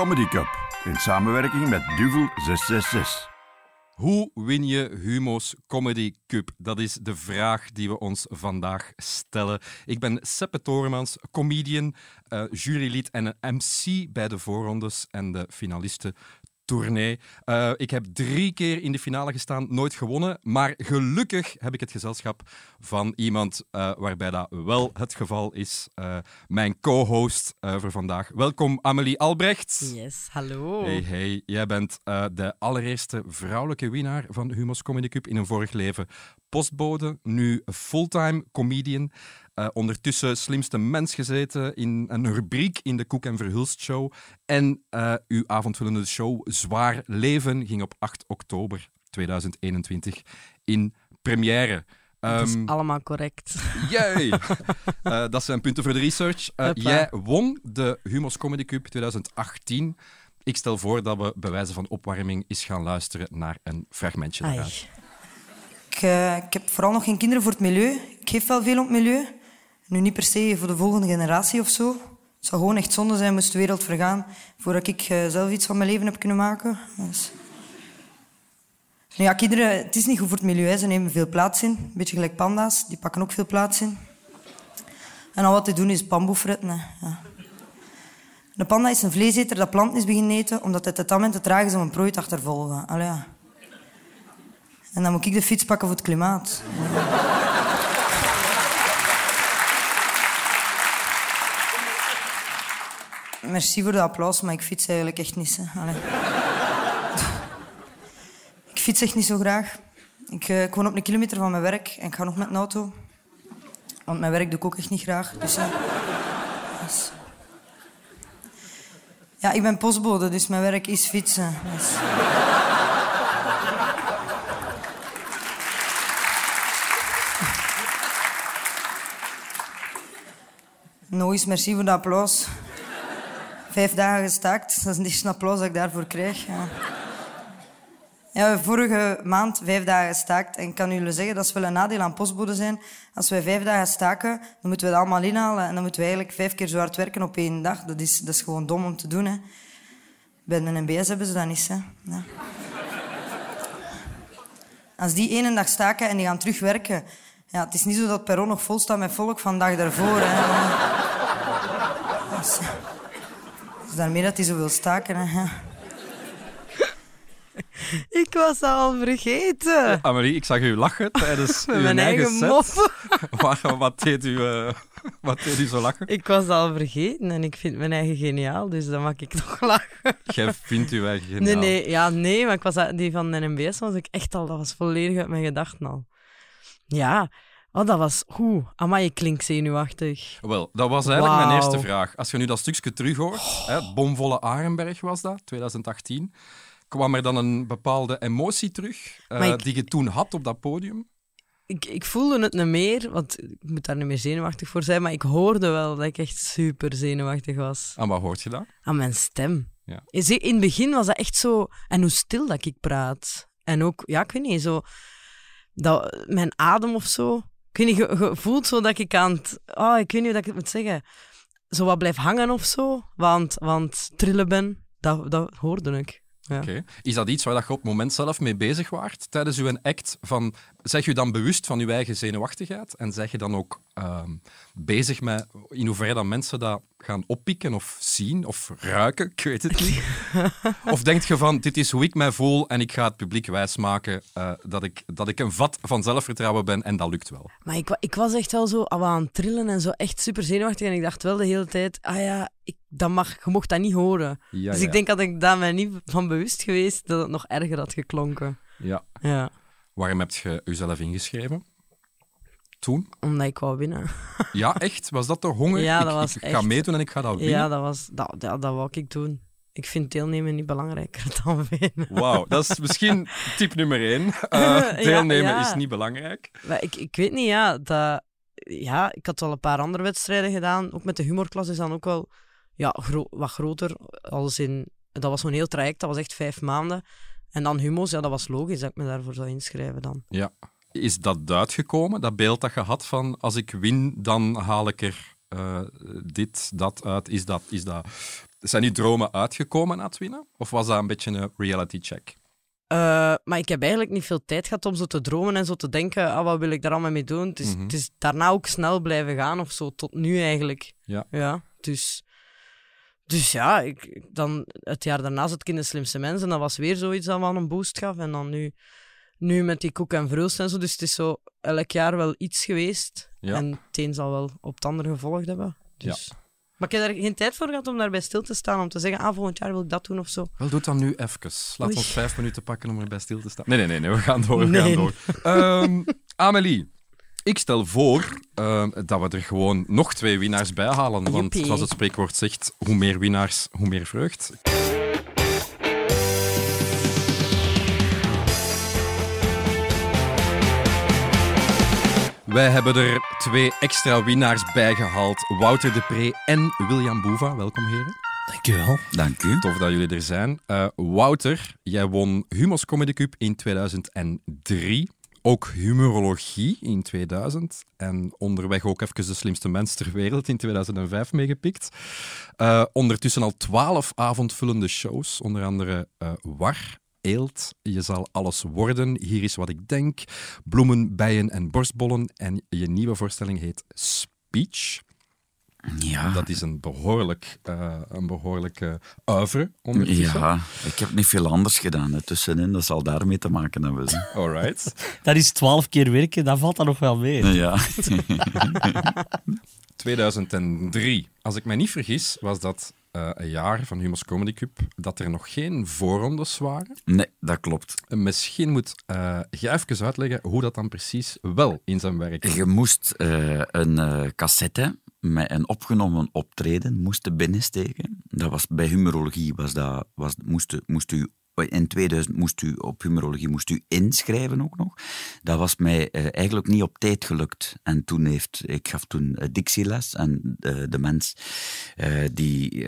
Comedy Cup in samenwerking met Duvel 666. Hoe win je Humo's Comedy Cup? Dat is de vraag die we ons vandaag stellen. Ik ben Seppe Toremans, comedian, uh, jurylid en een MC bij de voorrondes en de finalisten tournee. Uh, ik heb drie keer in de finale gestaan, nooit gewonnen. Maar gelukkig heb ik het gezelschap van iemand uh, waarbij dat wel het geval is. Uh, mijn co-host voor vandaag. Welkom Amelie Albrecht. Yes, hallo. Hey, hey. Jij bent de allereerste vrouwelijke winnaar van Humo's Comedy Cup in een vorig leven. Postbode, nu fulltime comedian. Uh, ondertussen slimste mens gezeten in een rubriek in de Koek en Verhulst show. En uh, uw avondvullende show Zwaar Leven ging op 8 oktober 2021 in première. Dat is um, allemaal correct. Jee! uh, dat zijn punten voor de research. jij won de Humos Comedy Cup 2018. Ik stel voor dat we bij wijze van opwarming eens gaan luisteren naar een fragmentje daaruit. Ik, ik heb vooral nog geen kinderen voor het milieu. Ik geef wel veel op het milieu. Nu niet per se voor de volgende generatie of zo. Het zou gewoon echt zonde zijn moest de wereld vergaan voordat ik uh, zelf iets van mijn leven heb kunnen maken. Dus... Nou ja, kinderen, het is niet goed voor het milieu. Ze nemen veel plaats in. Een beetje gelijk panda's, die pakken ook veel plaats in. En al wat die doen is bamboe fretten. Ja. De panda is een vleeseter dat planten is beginnen eten omdat het testament te traag is om een prooi te achtervolgen. Allee. En dan moet ik de fiets pakken voor het klimaat. Merci voor de applaus, maar ik fiets eigenlijk echt niet. Ik fiets echt niet zo graag. Ik, uh, ik, woon op een kilometer van mijn werk en ik ga nog met een auto. Want mijn werk doe ik ook echt niet graag. Dus, uh, dus. Ja, ik ben postbode, dus mijn werk is fietsen. Dus. Eens merci voor de applaus vijf dagen gestaakt. Dat is eerste applaus dat ik daarvoor krijg. Ja. Vorige maand vijf dagen gestaakt. En ik kan jullie zeggen, dat is wel een nadeel aan postbode zijn. Als wij vijf dagen staken, dan moeten we het allemaal inhalen. En dan moeten we eigenlijk vijf keer zo hard werken op één dag. Dat is, dat is gewoon dom om te doen. Hè. Bij de NBS hebben ze dat niet. Hè. Als die ene dag staken en die gaan terugwerken... Ja, het is niet zo dat perron nog vol staat met volk van dag daarvoor. Hè. Daarmee dat hij zo wil staken. Hè? Ik was al vergeten. Amelie, ik zag u lachen tijdens uw mijn eigen, set. wat, wat, deed u, uh, wat deed u zo lachen? Ik was al vergeten en ik vind mijn eigen geniaal, dus dan mag ik toch lachen. Jij vindt uw eigen geniaal? Nee, nee, ja, nee, maar ik was, die van NMBS was ik echt al, dat was volledig uit mijn gedachten al. Ja, Oh, dat was... Oeh, amai, je klinkt zenuwachtig. Wel, dat was eigenlijk mijn eerste vraag. Als je nu dat stukje terug hoort, oh. hè, Bomvolle Arenberg was dat, 2018, kwam er dan een bepaalde emotie terug uh, die je toen had op dat podium? Ik, ik voelde het niet meer, want ik moet daar niet meer zenuwachtig voor zijn, maar ik hoorde wel dat ik echt super zenuwachtig was. En wat hoort je dan? Aan mijn stem. Ja. In het begin was dat echt zo... En hoe stil dat ik praat. En ook, ja, ik weet niet, zo... Dat, mijn adem of zo ik weet niet, je, voelt zo dat ik aan het... Oh, ik weet niet hoe ik het moet zeggen. Zo wat blijf hangen of zo. Want, want trillen ben, dat, dat hoorde ik. Ja. Is dat iets waar je op het moment zelf mee bezig waart tijdens uw act? Van, zeg je dan bewust van je eigen zenuwachtigheid en zeg je dan ook ehm, bezig met in hoeverre dat mensen dat gaan oppikken of zien of ruiken? Ik weet het niet. of denk je van, dit is hoe ik mij voel en ik ga het publiek wijsmaken uh, dat, ik, dat ik een vat van zelfvertrouwen ben en dat lukt wel? Maar ik, ik was echt wel zo aan het trillen en zo echt super zenuwachtig en ik dacht wel de hele tijd, ah ja, ik, dat mag, je mocht dat niet horen. dus ik denk dat ik daar mij niet van bewust geweest dat het nog erger had geklonken. Ja. ja. Waarom heb je jezelf ingeschreven? Toen? Omdat ik wou winnen. Ja, echt? Was dat de honger? Ja, dat was ik, ga meedoen en ik ga dat winnen? Ja, dat, was, dat, dat, dat wou ik doen. Ik vind deelnemen niet belangrijker dan winnen. Wauw, dat is misschien tip nummer één. Uh, deelnemen is niet belangrijk. Maar ik, ik weet niet, ja, dat, ja. Ik had wel een paar andere wedstrijden gedaan. Ook met de humorklas is dan ook wel ja, wat groter. Als in, dat was zo'n heel traject, dat was echt vijf maanden. En dan humo's, ja, dat was logisch dat ik me daarvoor zou inschrijven dan. Ja. Is dat uitgekomen, dat beeld dat je had van als ik win, dan haal ik er uh, dit, dat uit? Is dat, is dat Zijn die dromen uitgekomen na het winnen? Of was dat een beetje een reality check? Uh, maar ik heb eigenlijk niet veel tijd gehad om zo te dromen en zo te denken, ah, wat wil ik daar allemaal mee doen? Het is, Mhm. het is daarna ook snel blijven gaan of zo, tot nu eigenlijk. Ja. Ja, dus... Dus ja, ik, dan, het jaar daarna zat ik in de slimste mensen. Dat was weer zoiets dat me een boost gaf. En dan nu, nu met die koek en vrulst en zo. Dus het is zo elk jaar wel iets geweest. Ja. En het een zal wel op het ander gevolgd hebben. Dus. Maar ik heb daar geen tijd voor gehad om daarbij stil te staan. Om te zeggen, ah, volgend jaar wil ik dat doen of zo. Wel, doe het dan nu even. Laat Oei. ons vijf minuten pakken om erbij stil te staan. Nee, nee, nee, nee we gaan door. We Nee. gaan door. Ehm, Amelie, ik stel voor ehm, dat we er gewoon nog twee winnaars bij halen. Want Joepie. zoals het spreekwoord zegt, hoe meer winnaars, hoe meer vreugd. Wij hebben er twee extra winnaars bij gehaald. Wouter de Pre en William Boeva. Welkom, heren. Dankjewel. Dank u. Tof dat jullie er zijn. Eh, Wouter, jij won Humos Comedy Cup in 2003. Ook humorologie in 2000. En onderweg ook even de slimste mens ter wereld in 2005 meegepikt. Eh, ondertussen al twaalf avondvullende shows. Onder andere eh, War, Eelt, Je zal alles worden, Hier is wat ik denk, Bloemen, bijen en borstbollen. En je nieuwe voorstelling heet Speech. Ja. Dat is een behoorlijk, eh een behoorlijke oeuvre ondertussen. Ja, ik heb niet veel anders gedaan hè, tussenin. Dat zal daarmee te maken hebben. hè. Alright. Dat is twaalf keer werken, dat valt dan nog wel mee. Ja. 2003. Als ik mij niet vergis, was dat eh, een jaar van Humos Comedy Cup dat er nog geen voorrondes waren. Nee, dat klopt. En Misschien moet eh je even uitleggen hoe dat dan precies wel in zijn werk Je moest eh, een eh, cassette met een opgenomen optreden moesten binnensteken. Dat was, bij humorologie was dat, was, moest, moest u... In 2000 moest u op humorologie moest u inschrijven ook nog. Dat was mij eh, eigenlijk niet op tijd gelukt. En toen heeft, ik gaf toen eh, dictieles en de, mens eh, die,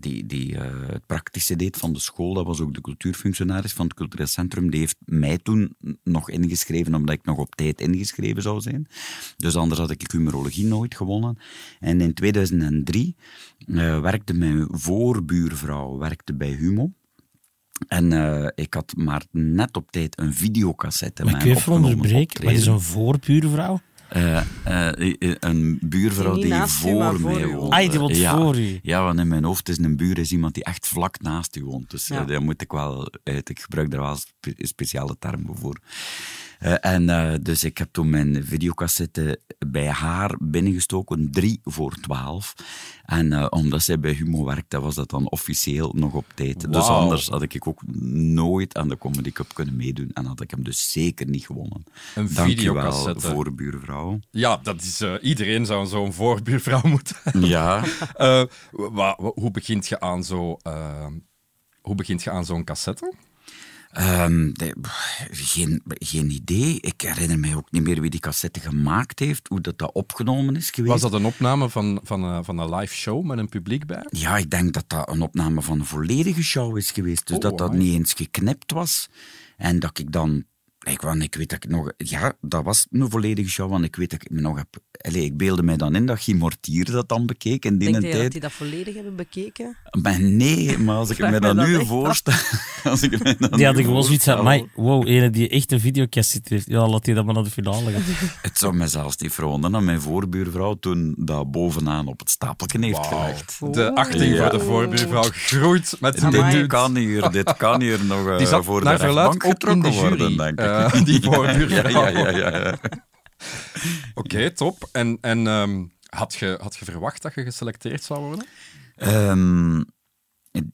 die, die het praktische deed van de school, dat was ook de cultuurfunctionaris van het cultureel centrum, die heeft mij toen nog ingeschreven omdat ik nog op tijd ingeschreven zou zijn. Dus anders had ik humorologie nooit gewonnen. En in 2003 eh, werkte mijn voorbuurvrouw werkte bij Humo. En eh, ik had maar net op tijd een videocassette Maar ik een wil even opgenomen onderbreken. Wat is een voorbuurvrouw? Eh, een buurvrouw Die die, u, voor mij woont. Ah, die woont ja. voor u. Ja, want in mijn hoofd is een buur is iemand die echt vlak naast u woont. Dus Ja. daar moet ik wel uit. Ik gebruik daar wel spe- speciale termen voor. Eh, en eh, dus ik heb toen mijn videocassette bij haar binnengestoken, drie voor twaalf. En eh, omdat zij bij Humo werkte, was dat dan officieel nog op tijd. Dus anders had ik ook nooit aan de Comedy Cup kunnen meedoen. En had ik hem dus zeker niet gewonnen. Een Dank videocassette. wel voor buurvrouw. Ja, dat is, iedereen zou zo'n voorbuurvrouw moeten Ja. Hoe begint je aan zo, hoe begint je aan zo'n cassette? Ehm, de- geen, geen idee. Ik herinner mij ook niet meer wie die cassette gemaakt heeft, hoe dat, dat opgenomen is geweest. Was dat een opname van, van, een- van een live show met een publiek bij? Ja, ik denk dat dat een opname van een volledige show is geweest. Dus Oh, dat dat amai. niet eens geknipt was. En dat ik dan... Ik, want ik weet dat ik nog... Ja, dat was een volledige show, want ik weet dat ik me nog heb... Allee, ik beelde mij dan in dat Guy Mortier dat dan bekeek in die Denk je dat die dat volledig hebben bekeken? Maar nee, maar als ik me dat nu voorstel... Als ik me dat Die hadden gewoon zoiets van, voorstel- "Amai, wow, ene die echt een videocassette heeft. Ja, laat die dat maar naar de finale gaan. Het zou mij zelfs niet verwonderen dat mijn voorbuurvrouw toen dat bovenaan op het stapeltje heeft gelegd. De achting Ja. voor de voorbuurvrouw groeit met dit dude. kan hier, dit kan hier nog eh, Die zat voor de rechtbank ook in de getrokken jury, worden, denk ik. eh, die voorbuurvrouw. ja, ja, ja, ja. Oké, top. En, en ehm, had, je, had je verwacht dat je geselecteerd zou worden? Ehm,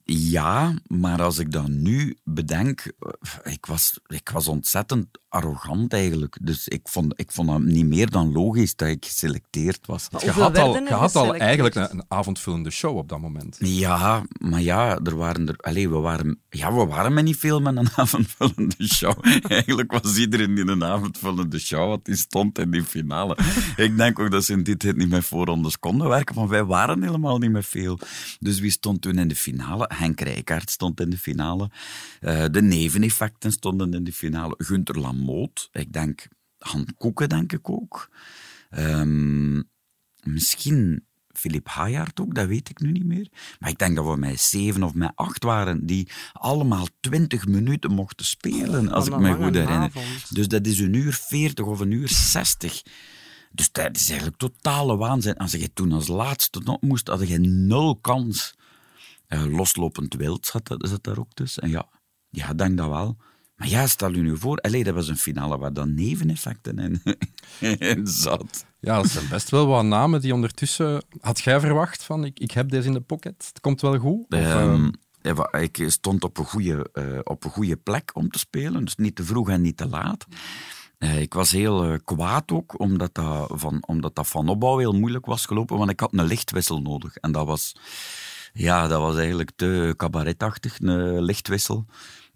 ja, maar als ik dat nu bedenk, eh, ik was, ik was ontzettend arrogant eigenlijk. Dus ik vond, ik vond het niet meer dan logisch dat ik geselecteerd was. Je had al, je had al eigenlijk een, een avondvullende show op dat moment. Ja, maar ja, er waren er, allee, we, waren, ja, we waren met niet veel met een avondvullende show. Eigenlijk was iedereen die een avondvullende show had, die stond in die finale. Ik denk ook dat ze in die tijd niet met voorrondes konden werken, maar wij waren helemaal niet met veel. Dus wie stond toen in de finale? Henk Rijkaard stond in de finale. Eh, de neveneffecten stonden in de finale. Gunther Ik denk Han Koeken, denk ik ook. Ehm, misschien Philip Hayaert ook, dat weet ik nu niet meer. Maar ik denk dat we met zeven of met acht waren, die allemaal twintig minuten mochten spelen, als ik me goed herinner. avond. Dus dat is een uur veertig of een uur zestig. Dus dat is eigenlijk totale waanzin. Als je toen als laatste nog moest, had je nul kans. Eh, loslopend wild zat, dat- zat daar ook tussen. En ja, ja, ik denk dat wel. Maar ja, stel je nu voor, dat was een finale waar dan neveneffecten in, in zat. Ja, dat zijn best wel wat namen die ondertussen... Had jij verwacht van, ik, ik heb deze in de pocket, het komt wel goed? Of, eh, Ehm, wa- ik stond op een, goede, eh, op een goede plek om te spelen, dus niet te vroeg en niet te laat. Eh, ik was heel eh, kwaad ook, omdat dat, van, omdat dat van opbouw heel moeilijk was gelopen, want ik had een lichtwissel nodig. En dat was, ja, dat was eigenlijk te cabaretachtig, een lichtwissel.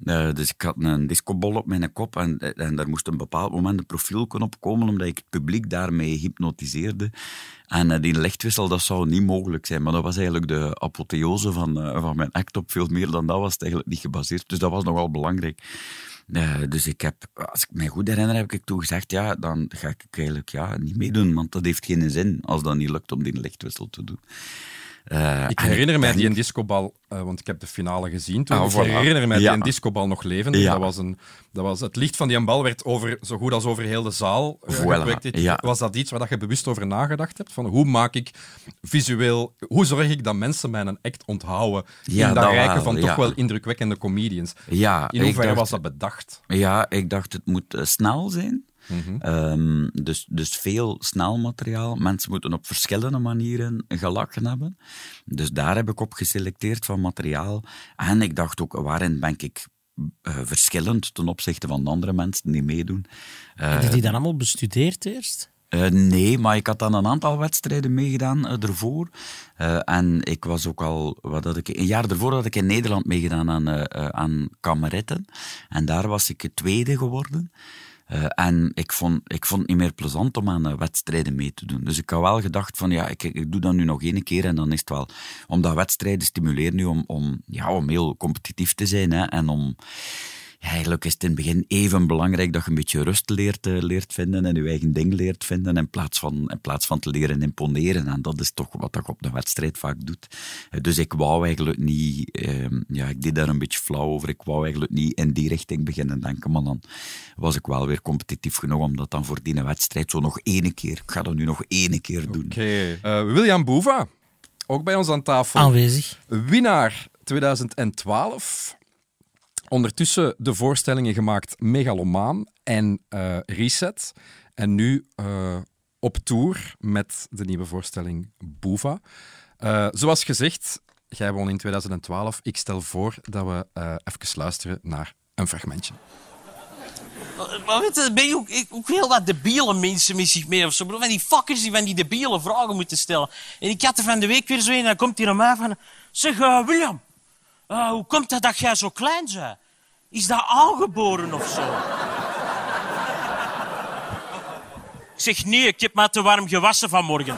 Eh, dus ik had een discobol op mijn kop en, en daar moest een bepaald moment een profiel op komen, omdat ik het publiek daarmee hypnotiseerde. En eh, die lichtwissel, dat zou niet mogelijk zijn, maar dat was eigenlijk de apotheose van, eh, van mijn act op veel meer dan dat was het eigenlijk niet gebaseerd. Dus dat was nogal belangrijk. Dus ik heb, als ik mij goed herinner, heb ik toen gezegd, ja, dan ga ik eigenlijk ja, niet meedoen, want dat heeft geen zin als dat niet lukt om die lichtwissel te doen. Eh, Ik herinner mij die een discobal, eh, want ik heb de finale gezien toen. Ah, ik voilà. herinner mij die een discobal nog levendig. Ja. Dat was een, dat was, het licht van die bal werd over, zo goed als over heel de zaal eh, Voilà, geprojecteerd. ja. Was dat iets waar dat je bewust over nagedacht hebt? Van hoe maak ik visueel, hoe zorg ik dat mensen mijn act onthouden in dat dat rijken van toch wel indrukwekkende comedians? Ja, In hoeverre dacht- was dat bedacht? Ja, ik dacht het moet snel zijn. Mhm. Ehm, dus, dus veel snel materiaal. Mensen moeten op verschillende manieren gelachen hebben. Dus daar heb ik op geselecteerd van materiaal. En ik dacht ook, waarin ben ik eh, verschillend ten opzichte van de andere mensen die meedoen? Eh, Heb je die dan allemaal bestudeerd eerst? eh, nee, maar ik had dan een aantal wedstrijden meegedaan ervoor. En ik was ook al, wat had ik, een jaar ervoor had ik in Nederland meegedaan aan, aan kameretten. En daar was ik tweede geworden. Eh, en ik vond, ik vond het niet meer plezant om aan eh, wedstrijden mee te doen. Dus ik had wel gedacht van, ja, ik, ik doe dat nu nog één keer en dan is het wel... Omdat wedstrijden stimuleren nu om, om, ja, om heel competitief te zijn hè, en om... Eigenlijk is het in het begin even belangrijk dat je een beetje rust leert, eh, leert vinden en je eigen ding leert vinden in plaats, van, in plaats van te leren imponeren. En dat is toch wat je op de wedstrijd vaak doet. Eh, Dus ik wou eigenlijk niet... ehm, ja, ik deed daar een beetje flauw over. Ik wou eigenlijk niet in die richting beginnen denken, maar dan was ik wel weer competitief genoeg om dat dan voor die wedstrijd zo nog één keer... Ik ga dat nu nog één keer doen. Oké. Eh, William Boeva, ook bij ons aan tafel. Aanwezig. Winnaar 2012. Ondertussen de voorstellingen gemaakt Megalomaan en eh, Reset. En nu eh, op tour met de nieuwe voorstelling Boeva. Eh, zoals gezegd, jij won in 2012. Ik stel voor dat we even luisteren naar een fragmentje. Maar weet je, ben je ook, heel wat debiele mensen met zich mee of zo. Van die fuckers die van die debiele vragen moeten stellen. En ik had er van de week weer zo een en dan komt hij naar mij van... Zeg, William, eh, hoe komt het dat jij zo klein bent? Is dat aangeboren of zo? ik zeg, nee, ik heb me te warm gewassen vanmorgen.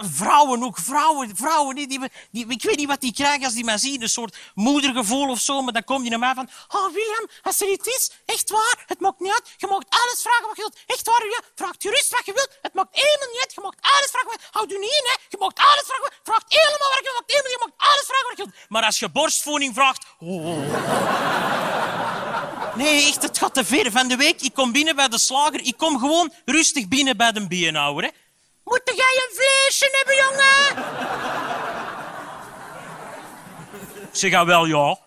Vrouwen ook, vrouwen, vrouwen die, die, die- ik weet niet wat die krijgen als die mij zien, een soort moedergevoel of zo, maar dan kom je naar mij van, oh William, als er iets is, echt waar, het maakt niet uit, je mag alles vragen wat je wilt, echt waar, ja, vraag gerust wat je wilt, het maakt helemaal niet uit, je mag alles vragen, wat- houd u niet in, hè, je mag alles vragen, vraag helemaal wat je wilt, je mag alles vragen wat je wilt, maar als je borstvoeding vraagt, oh. Nee, echt, het gaat te ver. Van de week, ik kom binnen bij de slager. Ik kom gewoon rustig binnen bij de beenhouwer. Hè. Moet jij een vleesje hebben, jongen? Zeg, ah, wel ja.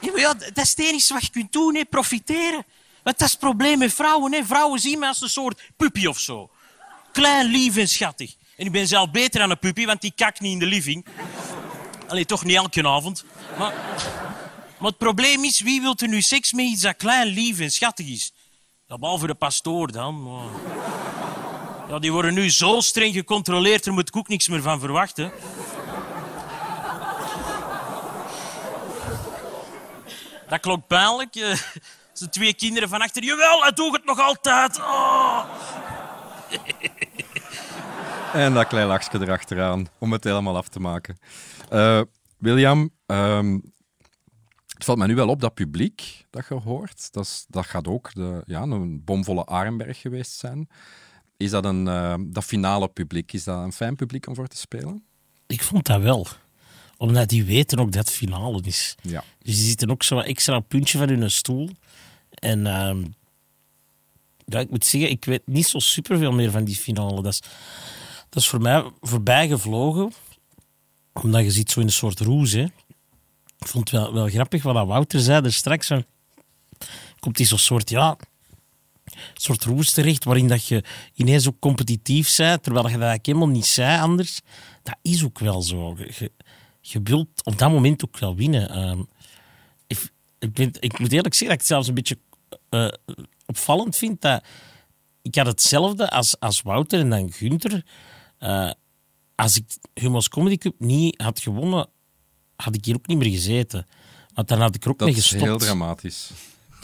Ja, maar ja, dat is het enige wat je kunt doen, hè. profiteren. Want dat is het probleem met vrouwen. Hè. Vrouwen zien me als een soort puppy of zo. Klein, lief en schattig. En ik ben zelf beter dan een puppy, want die kakt niet in de living. Allee, toch niet elke avond. Maar, maar het probleem is, wie wil er nu seks met iets dat klein, lief en schattig is? Ja, behalve de pastoor dan. Ja, die worden nu zo streng gecontroleerd, daar moet ik ook niks meer van verwachten. Dat klopt pijnlijk. eh. Zijn twee kinderen van achter. Jawel, hij doet het nog altijd. Oh. En dat klein lachje erachteraan, om het helemaal af te maken. Eh, William, ehm, Het valt mij nu wel op dat publiek dat je hoort. Dat, is, dat gaat ook de, ja, een bomvolle Arenberg geweest zijn. Is dat een uh, dat finale publiek? Is dat een fijn publiek om voor te spelen? Ik vond dat wel. Omdat die weten ook dat het finale is. Ja. Dus die zitten ook zo extra puntje van hun stoel. En uh, ja, ik moet zeggen, ik weet niet zo superveel meer van die finale. Dat is, dat is voor mij voorbij gevlogen. Omdat je ziet zo in een soort roes. Hè. Ik vond het wel, grappig wat Wouter zei er straks. Komt die zo'n soort, ja, soort roes terecht waarin dat je ineens ook competitief bent, terwijl je dat eigenlijk helemaal niet zei anders. Dat is ook wel zo. Je, wilt op dat moment ook wel winnen. Uh, ik, ik, moet eerlijk zeggen dat ik het zelfs een beetje uh, opvallend vind dat ik had hetzelfde als, als Wouter en dan Gunther. Uh, als ik Humo's Comedy Cup niet had gewonnen, had ik hier ook niet meer gezeten. Want dan had ik er ook dat mee gestopt. Dat is heel dramatisch.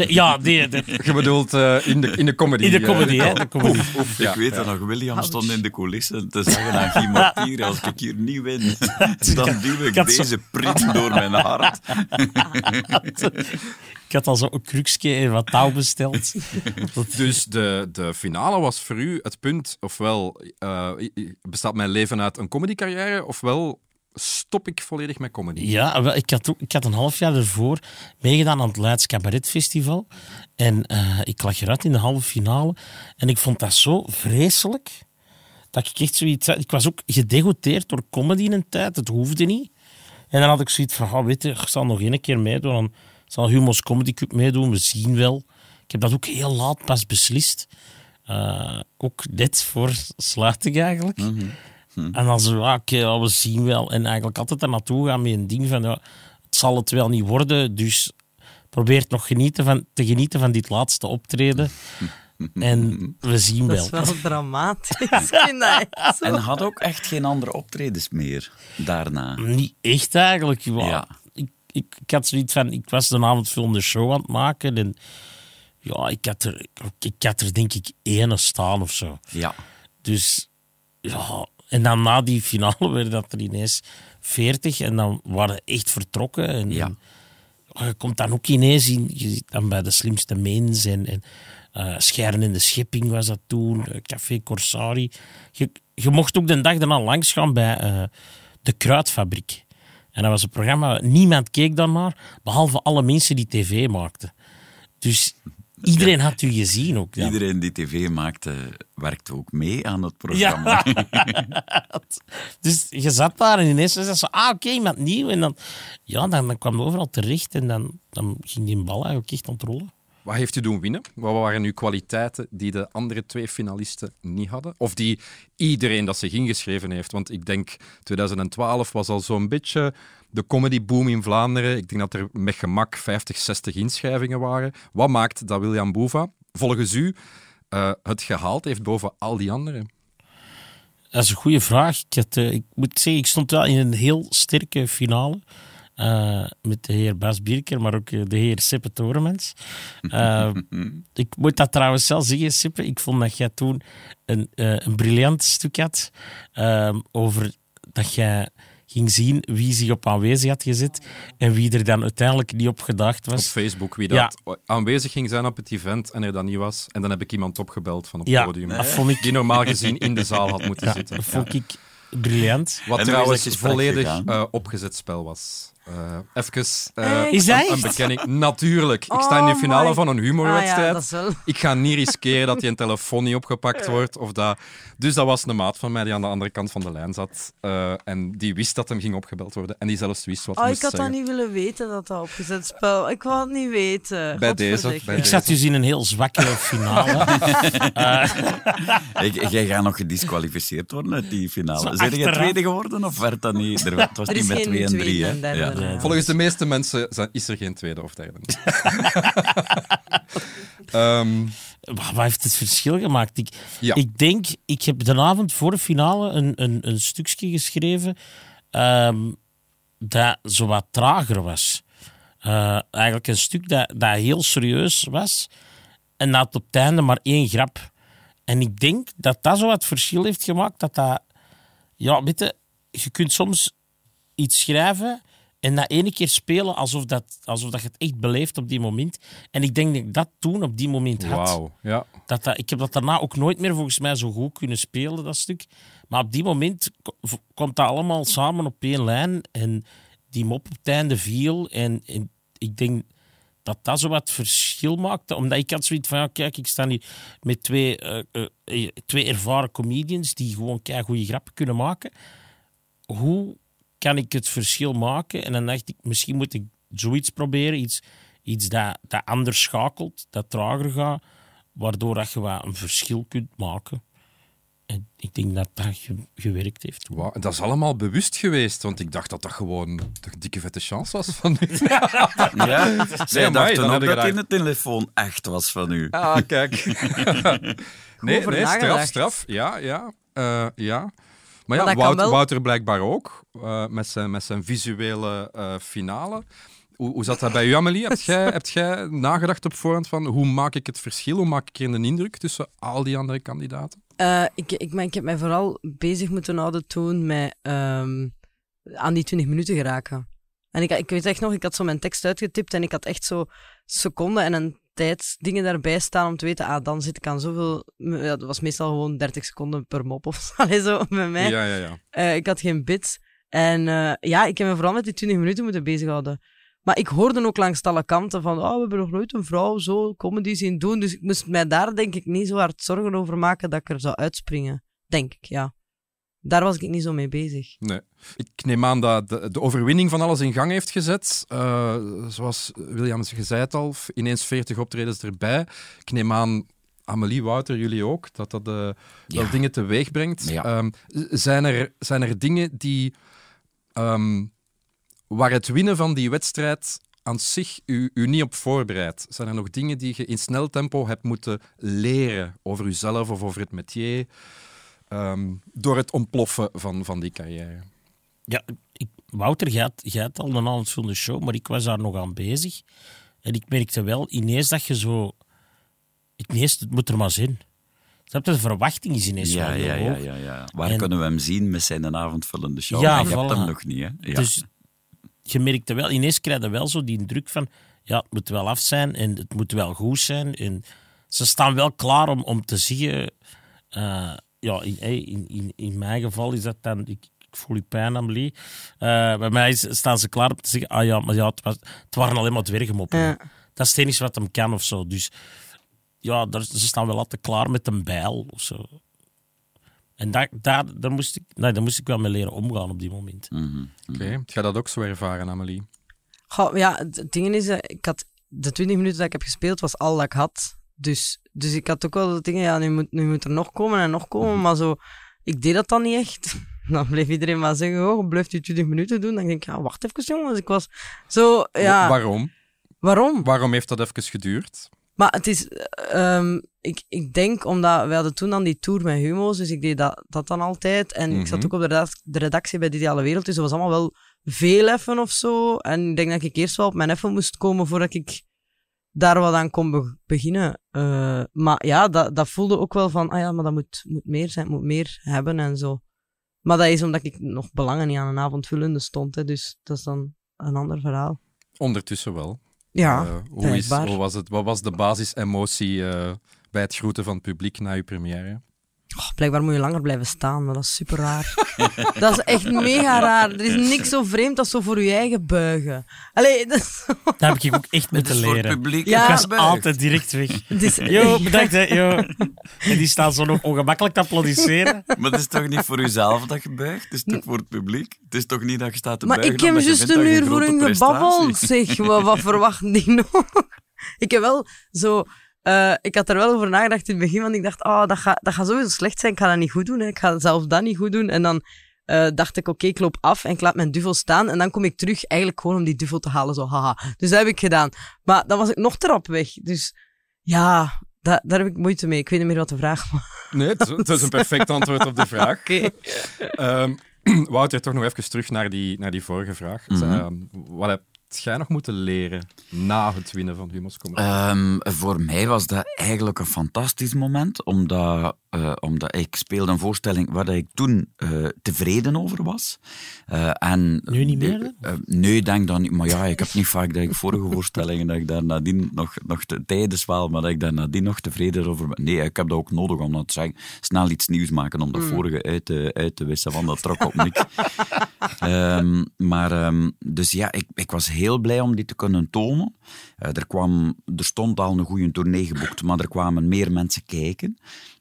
Ja, nee, nee. Je bedoelt uh, in, de, in de comedy. In de comedy, hè. De comedy. Oef, oef, ja, ik weet ja. nog, William stond in de coulissen te zeggen aan Guy Martier, als ik hier niet win, dan duw ik, ik deze zo... print door mijn hart. ik had al zo'n kruksje en wat touw besteld. dus de, de finale was voor u het punt, ofwel uh, bestaat mijn leven uit een comedycarrière, ofwel stop ik volledig met comedy. Ja, wel, ik, had ik had een half jaar ervoor meegedaan aan het Leids Cabaret Festival. En uh, ik lag eruit in de halve finale. En ik vond dat zo vreselijk. Dat ik echt zoiets... Ik was ook gedegoteerd door comedy in een tijd. Het hoefde niet. En dan had ik zoiets van, oh, weet je, ik zal nog één keer meedoen. Dan zal Humo's Comedy Cup meedoen. We zien wel. Ik heb dat ook heel laat pas beslist. Uh, ook net voor sluiting eigenlijk. Mm -hmm. Hm. En dan zo, ja, oké, okay, we zien wel. En eigenlijk altijd er naartoe gaan met een ding van, ja, het zal het wel niet worden, dus probeer nog genieten van, te genieten van dit laatste optreden. En we zien wel. Dat is wel dramatisch. en had ook echt geen andere optredens meer daarna? Niet echt eigenlijk. Ja. Ik, ik, ik had zoiets van, ik was de avond veel de show aan het maken en ja, ik had er, ik had er denk ik één staan of zo. Ja. Dus ja, en dan na die finale werden dat er ineens 40 en dan waren echt vertrokken. En, ja. en je komt dan ook ineens in, je zit dan bij de slimste mens en, en uh, Scheren in de Schepping was dat toen, uh, Café Corsari. Je, je mocht ook de dag daarna langs gaan bij uh, de Kruidfabriek. En dat was een programma, niemand keek dan naar, behalve alle mensen die tv maakten. Dus Iedereen had u gezien ook. Ja. Iedereen die tv maakte, werkte ook mee aan het programma. Ja. dus je zat daar en ineens zei ze, ah oké, okay, iemand nieuw. En dan, ja, dan, dan kwam het overal terecht en dan, dan ging die bal eigenlijk echt aan het rollen. Wat heeft u doen winnen? Wat waren uw kwaliteiten die de andere twee finalisten niet hadden? Of die iedereen dat zich ingeschreven heeft? Want ik denk 2012 was al zo'n beetje de comedyboom in Vlaanderen. Ik denk dat er met gemak 50, 60 inschrijvingen waren. Wat maakt dat William Boeva, volgens u, uh, het gehaald heeft boven al die anderen? Dat is een goede vraag. Ik, uh, ik moet zeggen, ik stond wel in een heel sterke finale. Uh, met de heer Bas Bierker, maar ook de heer Sippe Toremans. Uh, ik moet dat trouwens zelf zeggen, Sippe. Ik vond dat jij toen een, uh, een briljant stuk had over dat jij ging zien wie zich op aanwezig had gezet en wie er dan uiteindelijk niet op gedacht was. Op Facebook, wie dat ja. aanwezig ging zijn op het event en er dan niet was. En dan heb ik iemand opgebeld van op het ja, podium. Dat vond ik... Die normaal gezien in de zaal had moeten ja, zitten. Dat vond ik briljant. Wat En trouwens volledig uh, opgezet spel was. Uh, even uh, Is dat een, een bekenning. Natuurlijk. Ik sta in de Oh finale my- van een humorwedstrijd. Ah ja, wel- Ik ga niet riskeren dat die een telefoon niet opgepakt wordt. Of dat... Dus dat was een maat van mij die aan de andere kant van de lijn zat. Uh, en die wist dat hem ging opgebeld worden. En die zelfs wist wat Oh, moest ik had dat niet willen weten dat dat opgezet spel. Ik wou het niet weten. Bij deze, Ik zat dus in een heel zwakke finale. Ik, jij gaat nog gedisqualificeerd worden uit die finale. Zijn je tweede geworden of werd dat niet? Er, het was Er niet met geen 2 en 3. tweede hè? en Ja. Volgens de meeste mensen zijn- is er geen tweede of derde. Ehm, Wat wat heeft het verschil gemaakt? Ik, Ja. ik denk, ik heb de avond voor de finale een, een, een stukje geschreven ehm, dat zo wat trager was. Eh, eigenlijk een stuk dat, dat heel serieus was en dat op het einde maar één grap. En ik denk dat dat zo wat verschil heeft gemaakt. Dat dat, ja, weet je, je kunt soms iets schrijven En na ene keer spelen alsof, dat, alsof dat je het echt beleeft op die moment. En ik denk dat ik dat toen op die moment had. Wauw, ja. Dat, dat, ik heb dat daarna ook nooit meer volgens mij zo goed kunnen spelen, dat stuk. Maar op die moment komt dat allemaal samen op één lijn. En die mop op het einde viel. En, en ik denk dat dat zo wat verschil maakte. Omdat ik had zoiets van, ja, kijk, ik sta hier met twee, eh, eh, eh, twee ervaren comedians die gewoon kei goede grappen kunnen maken. Hoe kan ik het verschil maken? En dan dacht ik, misschien moet ik zoiets proberen. Iets, iets dat, dat anders schakelt, dat trager gaat, waardoor dat je wat een verschil kunt maken. En ik denk dat dat ge- gewerkt heeft. Wauw, en dat is allemaal bewust geweest, want ik dacht dat dat gewoon de dikke vette chance was van u. Ja, zij dachten ook dat daar- in de telefoon echt was van u. Ah, kijk. nee, nee, straf, straf. Ja, ja. eh, ja. Maar ja, Wouter, wel- Wouter blijkbaar ook, eh, met, zijn, met zijn visuele eh, finale. Hoe, hoe zat dat bij u, Amelie? Heb jij, hebt jij nagedacht op voorhand van hoe maak ik het verschil, hoe maak ik er een indruk tussen al die andere kandidaten? Eh, ik, ik, maar ik heb mij vooral bezig moeten houden toen met ehm, aan die 20 minuten geraken. En ik, ik weet echt nog, ik had zo mijn tekst uitgetipt en ik had echt zo seconden en een tijdsdingen daarbij staan om te weten, ah, dan zit ik aan zoveel... Ja, dat was meestal gewoon 30 seconden per mop of zo, Allee, zo bij mij. Ja, ja, ja. Eh, ik had geen bits. En eh, ja, ik heb me vooral met die 20 minuten moeten bezighouden. Maar ik hoorde ook langs alle kanten van, oh, we hebben nog nooit een vrouw zo comedy zien doen. Dus ik moest mij daar denk ik niet zo hard zorgen over maken dat ik er zou uitspringen. Denk ik, ja. Daar was ik niet zo mee bezig. Nee. Ik neem aan dat de, de overwinning van alles in gang heeft gezet. Eh, zoals William zei het al, ineens 40 optredens erbij. Ik neem aan, Amelie, Wouter, jullie ook, dat dat eh, wel Ja. dingen teweeg brengt. Ja. Ehm, zijn, er, zijn er dingen die, ehm, waar het winnen van die wedstrijd aan zich u, u niet op voorbereidt? Zijn er nog dingen die je in snel tempo hebt moeten leren over uzelf of over het métier? Ehm, door het ontploffen van, van die carrière. Ja, ik, Wouter, jij had, jij had al een aanvullende show, maar ik was daar nog aan bezig. En ik merkte wel ineens dat je zo... Ineens, het moet er maar zijn. Snap je? De verwachting is ineens Ja, wel heel ja, ja, hoog. ja, ja. Waar En- kunnen we hem zien met zijn avondvullende show? Ja, je hebt hem nog niet, hè? Ja. Dus je merkte wel, ineens krijg je wel zo die druk van, ja, het moet wel af zijn en het moet wel goed zijn. En ze staan wel klaar om, om te eh, ja, in, in, in, in mijn geval is dat dan, ik, ik voel je pijn, Amelie. Eh, bij mij is- staan ze klaar om te zeggen, ah ja, maar ja, het, was, het waren alleen maar dwergenmoppen. Ja. Dat is het enige wat hem kan of zo. Dus ja, daar, ze staan wel altijd klaar met een bijl of zo. En daar, daar, daar, moest ik, nee, daar moest ik wel mee leren omgaan op die moment. Mhm. Oké, heb jij dat ook zo ervaren, Amelie? Goh, ja, het het ding is, eh, ik had de 20 minuten dat ik heb gespeeld, was al dat ik had. Dus, dus ik had ook wel de dingen, ja, nu moet, nu moet er nog komen en nog komen, maar zo, ik deed dat dan niet echt. Dan bleef iedereen maar zeggen, oh, blijft u 20 minuten doen? Dan denk ik, ja, wacht even jongens, ik was zo, ja, Wa- Waarom? waarom? Waarom heeft dat even geduurd? Maar het is, eh, ehm, ik, ik denk omdat we hadden toen dan die tour met Humo's, dus ik deed dat, dat dan altijd. En ik zat Mhm. ook op de redactie bij de Ideale Wereld, dus dat was allemaal wel veel effen of zo. En ik denk dat ik eerst wel op mijn effen moest komen voordat ik daar wat aan kon be- beginnen. Eh, maar ja, dat, dat voelde ook wel van, ah ja, maar dat moet, moet meer zijn, moet meer hebben en zo. Maar dat is omdat ik nog belangen niet aan een avondvullende stond, hè, dus dat is dan een ander verhaal. Ondertussen wel. Ja, Eh, hoe, is, hoe was het, wat was de basisemotie eh bij het groeten van het publiek na uw première? Oh, blijkbaar moet je langer blijven staan, maar dat is super raar. dat is echt mega raar. Er is niks zo vreemd als zo voor je eigen buigen. Allee, dat Daar heb ik ook echt Het moeten is voor het leren. publiek. Ja, ik was altijd direct weg. Yo, bedankt hè, yo. En die staan zo nog ongemakkelijk te applaudisseren. Maar het is toch niet voor uzelf dat je buigt? Het is toch voor het publiek? Het is toch niet dat je staat te Maar buigen ik heb juist een uur voor hun gebabbeld, zeg. Wat, wat verwachten die nog? ik heb wel zo... eh, ik had er wel over nagedacht in het begin, want ik dacht, oh, dat gaat dat gaat sowieso slecht zijn. Ik ga dat niet goed doen. Hè. Ik ga zelf dat niet goed doen. En dan eh, dacht ik, oké, ik loop af en ik laat mijn duvel staan. En dan kom ik terug, eigenlijk gewoon om die duvel te halen. Zo, haha. Dus dat heb ik gedaan. Maar dan was ik nog te rap weg. Dus ja, da- daar heb ik moeite mee. Ik weet niet meer wat de vraag was. Nee, het is, het is een perfect antwoord op de vraag. Oké. Ehm, Wouter, toch nog even terug naar die, naar die vorige vraag. Mhm. Ehm, wat, heb, jij nog moeten leren na het winnen van Humo's Comedy? Ehm, voor mij was dat eigenlijk een fantastisch moment, omdat, uh, omdat ik speelde een voorstelling waar ik toen uh, tevreden over was. Uh, en, nu niet meer? nee, ik denk dan niet. Maar ja, ik heb niet vaak dat ik vorige voorstellingen dat ik daar nadien nog, nog te, tijdens wel, maar dat ik daar nadien nog tevreden over ben. Nee, ik heb dat ook nodig om dat te zeggen. Snel iets nieuws maken om de mm. vorige uit te, uit te wissen, want dat trok op niks. um, maar, um, dus ja, ik, ik was heel blij om die te kunnen tonen. Uh, er, kwam, er stond al een goede tournee geboekt, maar er kwamen meer mensen kijken.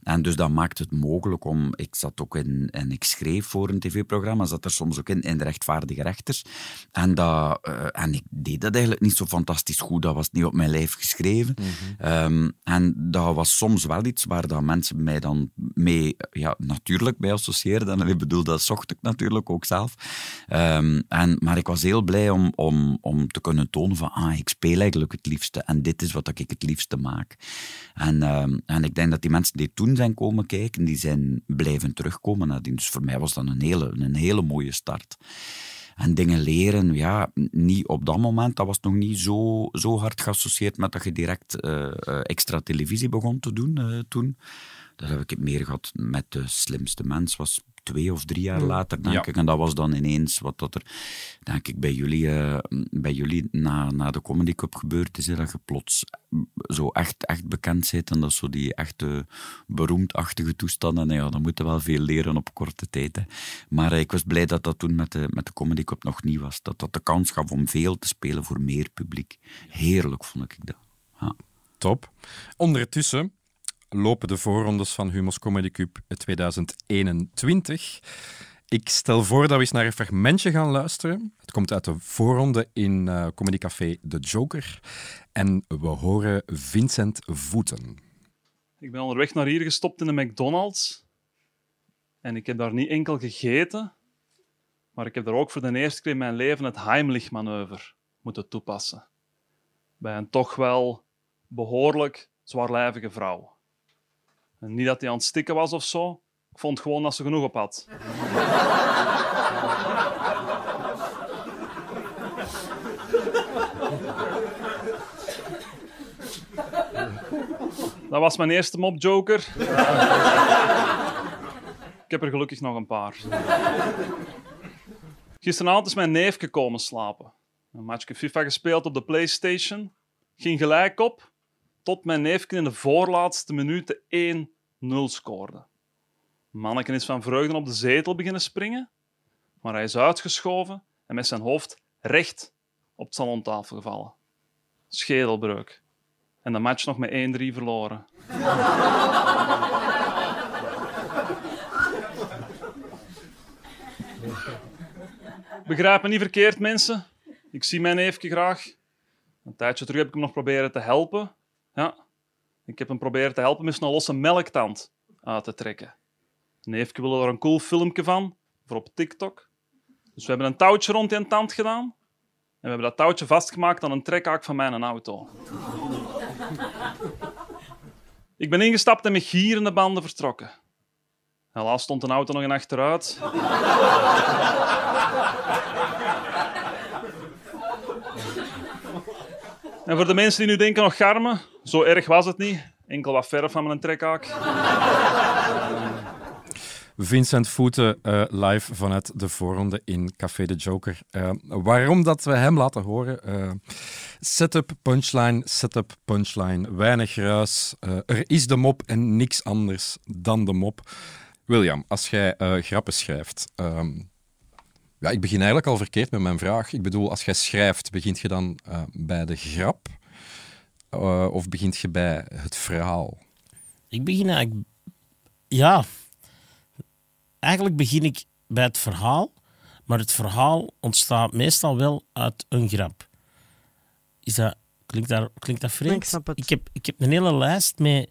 En dus dat maakt het mogelijk om... Ik zat ook in... En ik schreef voor een tv-programma, zat er soms ook in, in de rechtvaardige rechters. En, dat, uh, en ik deed dat eigenlijk niet zo fantastisch goed. Dat was niet op mijn lijf geschreven. Mm -hmm. um, en dat was soms wel iets waar dat mensen mij dan mee ja, natuurlijk bij associeerden. En ik bedoel, dat zocht ik natuurlijk ook zelf. Um, en, maar ik was heel blij om, om, om te kunnen tonen van ah, ik speel eigenlijk het liefste en dit is wat ik het liefste maak. En, um, en ik denk dat die mensen die toen zijn komen kijken, die zijn blijven terugkomen nadien. Dus voor mij was dat een hele, een hele mooie start. En dingen leren, ja, niet op dat moment, dat was nog niet zo, zo hard geassocieerd met dat je direct uh, extra televisie begon te doen uh, toen. Dat heb ik het meer gehad met de slimste mens, was twee of drie jaar later, denk ik. En dat was dan ineens wat dat er, denk ik, bij jullie, uh, bij jullie na, na de Comedy Cup gebeurd is. dat je plots zo echt, echt bekend zit en dat zo die echte beroemdachtige toestanden. En ja, dan moeten wel veel leren op korte tijd. Hè. Maar uh, ik was blij dat dat toen met de, met de Comedy Cup nog niet was. Dat dat de kans gaf om veel te spelen voor meer publiek. Heerlijk vond ik dat. Ja. Top. Ondertussen lopen de voorrondes van Humo's Comedy Cup 2021. Ik stel voor dat we eens naar een fragmentje gaan luisteren. Het komt uit de voorronde in uh, Comedy Café De Joker. En we horen Vincent Voeten. Ik ben onderweg naar hier gestopt in de McDonald's. En ik heb daar niet enkel gegeten, maar ik heb daar ook voor de eerste keer in mijn leven het Heimlich-manoeuvre moeten toepassen. Bij een toch wel behoorlijk zwaarlijvige vrouw. Niet dat hij aan het stikken was of zo. Ik vond gewoon dat ze genoeg op had. Dat was mijn eerste mop Joker. Ik heb er gelukkig nog een paar. Gisteravond is mijn neef gekomen slapen. Een matchje FIFA gespeeld op de PlayStation. Ging gelijk op tot mijn neefje in de voorlaatste minuten 1-0 scoorde. Manneken is van vreugde op de zetel beginnen springen, maar hij is uitgeschoven en met zijn hoofd recht op het salontafel gevallen. Schedelbreuk. En de match nog met 1-3 verloren. Begrijp me niet verkeerd, mensen. Ik zie mijn neefje graag. Een tijdje terug heb ik hem nog proberen te helpen. Ja, ik heb hem proberen te helpen met zijn losse melktand uit te trekken. Neefje wilde er een cool filmpje van, voor op TikTok. Dus we hebben een touwtje rond die tand gedaan. En we hebben dat touwtje vastgemaakt aan een trekhaak van mijn auto. ik ben ingestapt en met gierende banden vertrokken. Helaas stond een auto nog in achteruit. En voor de mensen die nu denken nog garmen, zo erg was het niet. Enkel wat verf van mijn trekhaak. Vincent Voeten uh, live vanuit de voorronde in Café de Joker. Uh, waarom dat we hem laten horen? Uh, setup, punchline, setup, punchline. Weinig ruis. er is de mop en niks anders dan de mop. William, als jij grappen schrijft, ehm, ja, ik begin eigenlijk al verkeerd met mijn vraag. Ik bedoel, als jij schrijft, begint je dan uh, bij de grap uh, of begint je bij het verhaal? Ik begin eigenlijk... Ja. Eigenlijk begin ik bij het verhaal, maar het verhaal ontstaat meestal wel uit een grap. Is dat... Klinkt dat, klinkt dat vreemd? Ik snap het. Ik heb, ik heb een hele lijst met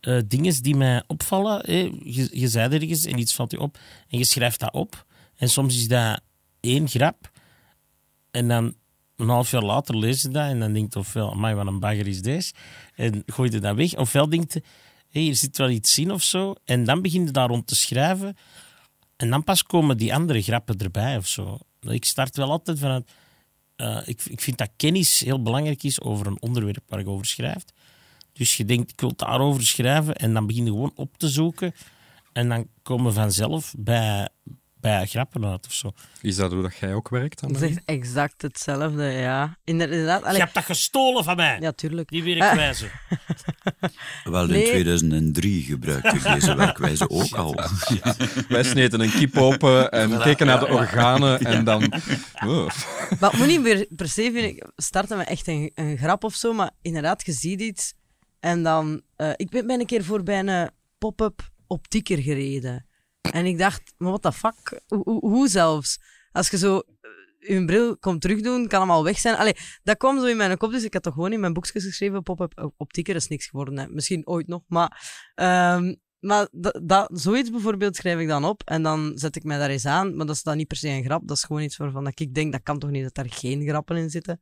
uh, dingen die mij opvallen. Je, je zei ergens en iets valt je op en je schrijft dat op. En soms is dat één grap. En dan een half jaar later lees je dat en dan denkt ofwel, amai, wat een bagger is deze. En gooi je dat weg. Ofwel denkt je, hey, hier zit wel iets in of zo. En dan begin je daar rond te schrijven. En dan pas komen die andere grappen erbij of zo. Ik start wel altijd vanuit eh, ik, ik vind dat kennis heel belangrijk is over een onderwerp waar je over schrijft. Dus je denkt, ik wil daarover schrijven en dan begin je gewoon op te zoeken. En dan komen vanzelf bij, bij grappen uit of zo. Is dat hoe dat jij ook werkt? Dat Annemarie? is exact hetzelfde, ja. Inderdaad. Je Allee, hebt dat gestolen van mij, ja, tuurlijk. die werkwijze. Wel, in Nee. 2003 gebruikte ik deze werkwijze ook al. Wij sneden een kip open en keken naar de organen en dan... Oh. Maar moet niet meer per se, vind ik, starten met echt een, een grap of zo, maar inderdaad, je ziet iets en dan... eh, ik ben, ben een keer voor bij een pop-up optieker gereden. En ik dacht, maar what the fuck? Hoe, hoe, zelfs? Als je zo eh, je bril komt terugdoen, kan hem al weg zijn. Allee, dat kwam zo in mijn kop, dus ik had toch gewoon in mijn boekjes geschreven, pop-up optieker is niks geworden. Hè. Misschien ooit nog, maar... ehm, maar dat, zoiets bijvoorbeeld schrijf ik dan op en dan zet ik mij daar eens aan. Maar dat is dan niet per se een grap. Dat is gewoon iets waarvan ik denk, dat kan toch niet dat daar geen grappen in zitten.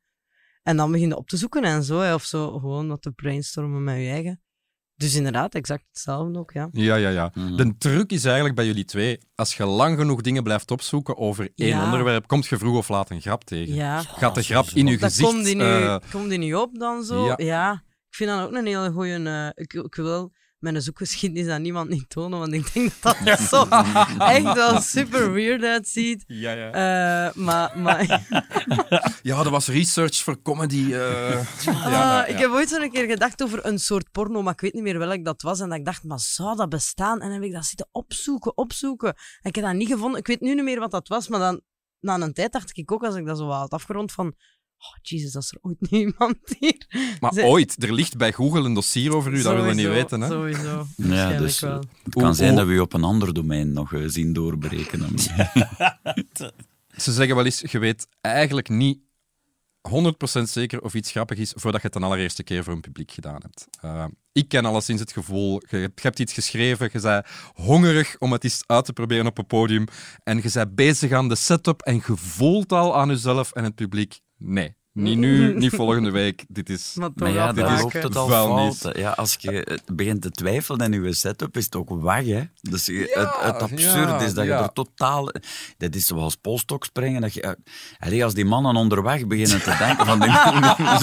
En dan begin je op te zoeken en zo. Hè, of zo gewoon wat te brainstormen met je eigen. Dus inderdaad, exact hetzelfde ook, ja. Ja, ja, ja. De truc is eigenlijk bij jullie twee, als je lang genoeg dingen blijft opzoeken over één Ja. onderwerp, komt je vroeg of laat een grap tegen. Ja. Gaat de grap in je gezicht... komt die, nu, eh, komt die nu op dan zo? ja. Ja. Ik vind dat ook een hele goeie... eh, ik, ik wil mijn zoekgeschiedenis aan niemand niet tonen, want ik denk dat dat zo echt wel super weird uitziet. ja, ja. Eh, maar... maar ja, dat was research voor comedy. eh. Ah, ja, Ik heb ooit zo een keer gedacht over een soort porno, maar ik weet niet meer welk dat was. En dat ik dacht, maar zou dat bestaan? En dan heb ik dat zitten opzoeken, opzoeken. En ik heb dat niet gevonden. Ik weet nu niet meer wat dat was, maar dan, na een tijd dacht ik ook, als ik dat zo wat had afgerond, van... Oh, is er ooit niemand hier. Maar ooit, er ligt bij Google een dossier over u, dat willen we niet weten. Hè? Sowieso. Ja, dus wel. het kan zijn dat we je op een ander domein nog eh, zien doorbreken. dan- Ze zeggen wel eens, je weet eigenlijk niet 100% zeker of iets grappig is voordat je het de allereerste keer voor een publiek gedaan hebt. Eh, ik ken alleszins het gevoel, je, hebt- je hebt iets geschreven, je bent hongerig om het eens uit te proberen op een podium en je bent bezig aan de setup en je voelt al aan jezelf en het publiek, nee, niet nu, niet volgende week, dit is... Maar toch Maar ja, dan loopt het al fout. Ja, als je begint te twijfelen in je setup, is het ook weg. Hè? Dus je- het, het absurde ja, is dat ja. je er totaal... Dat is zoals polstok springen. Dat je, allee, als die mannen onderweg beginnen te denken van... Die,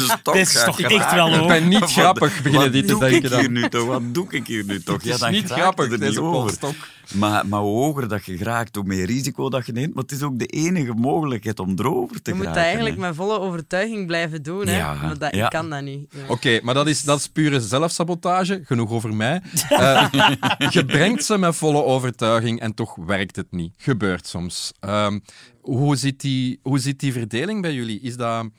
stok Dit is toch echt wel Ik hoor. ben niet Wat- grappig, beginnen wat die te doe denken ik dan. hier nu toch? Wat doe ik hier nu toch? Het is dan niet grappig, er deze polstok. Maar, maar hoe hoger dat je geraakt, hoe meer risico dat je neemt. Maar het is ook de enige mogelijkheid om erover te Je moet eigenlijk hè. met volle overtuiging blijven doen. Hè? Ja, maar dat, ja. Ik kan dat niet. Ja. Oké, maar dat is, dat is pure zelfsabotage. Genoeg over mij. Eh, je brengt ze met volle overtuiging en toch werkt het niet. Gebeurt soms. Ehm, hoe, zit die, hoe zit die verdeling bij jullie? Is dat...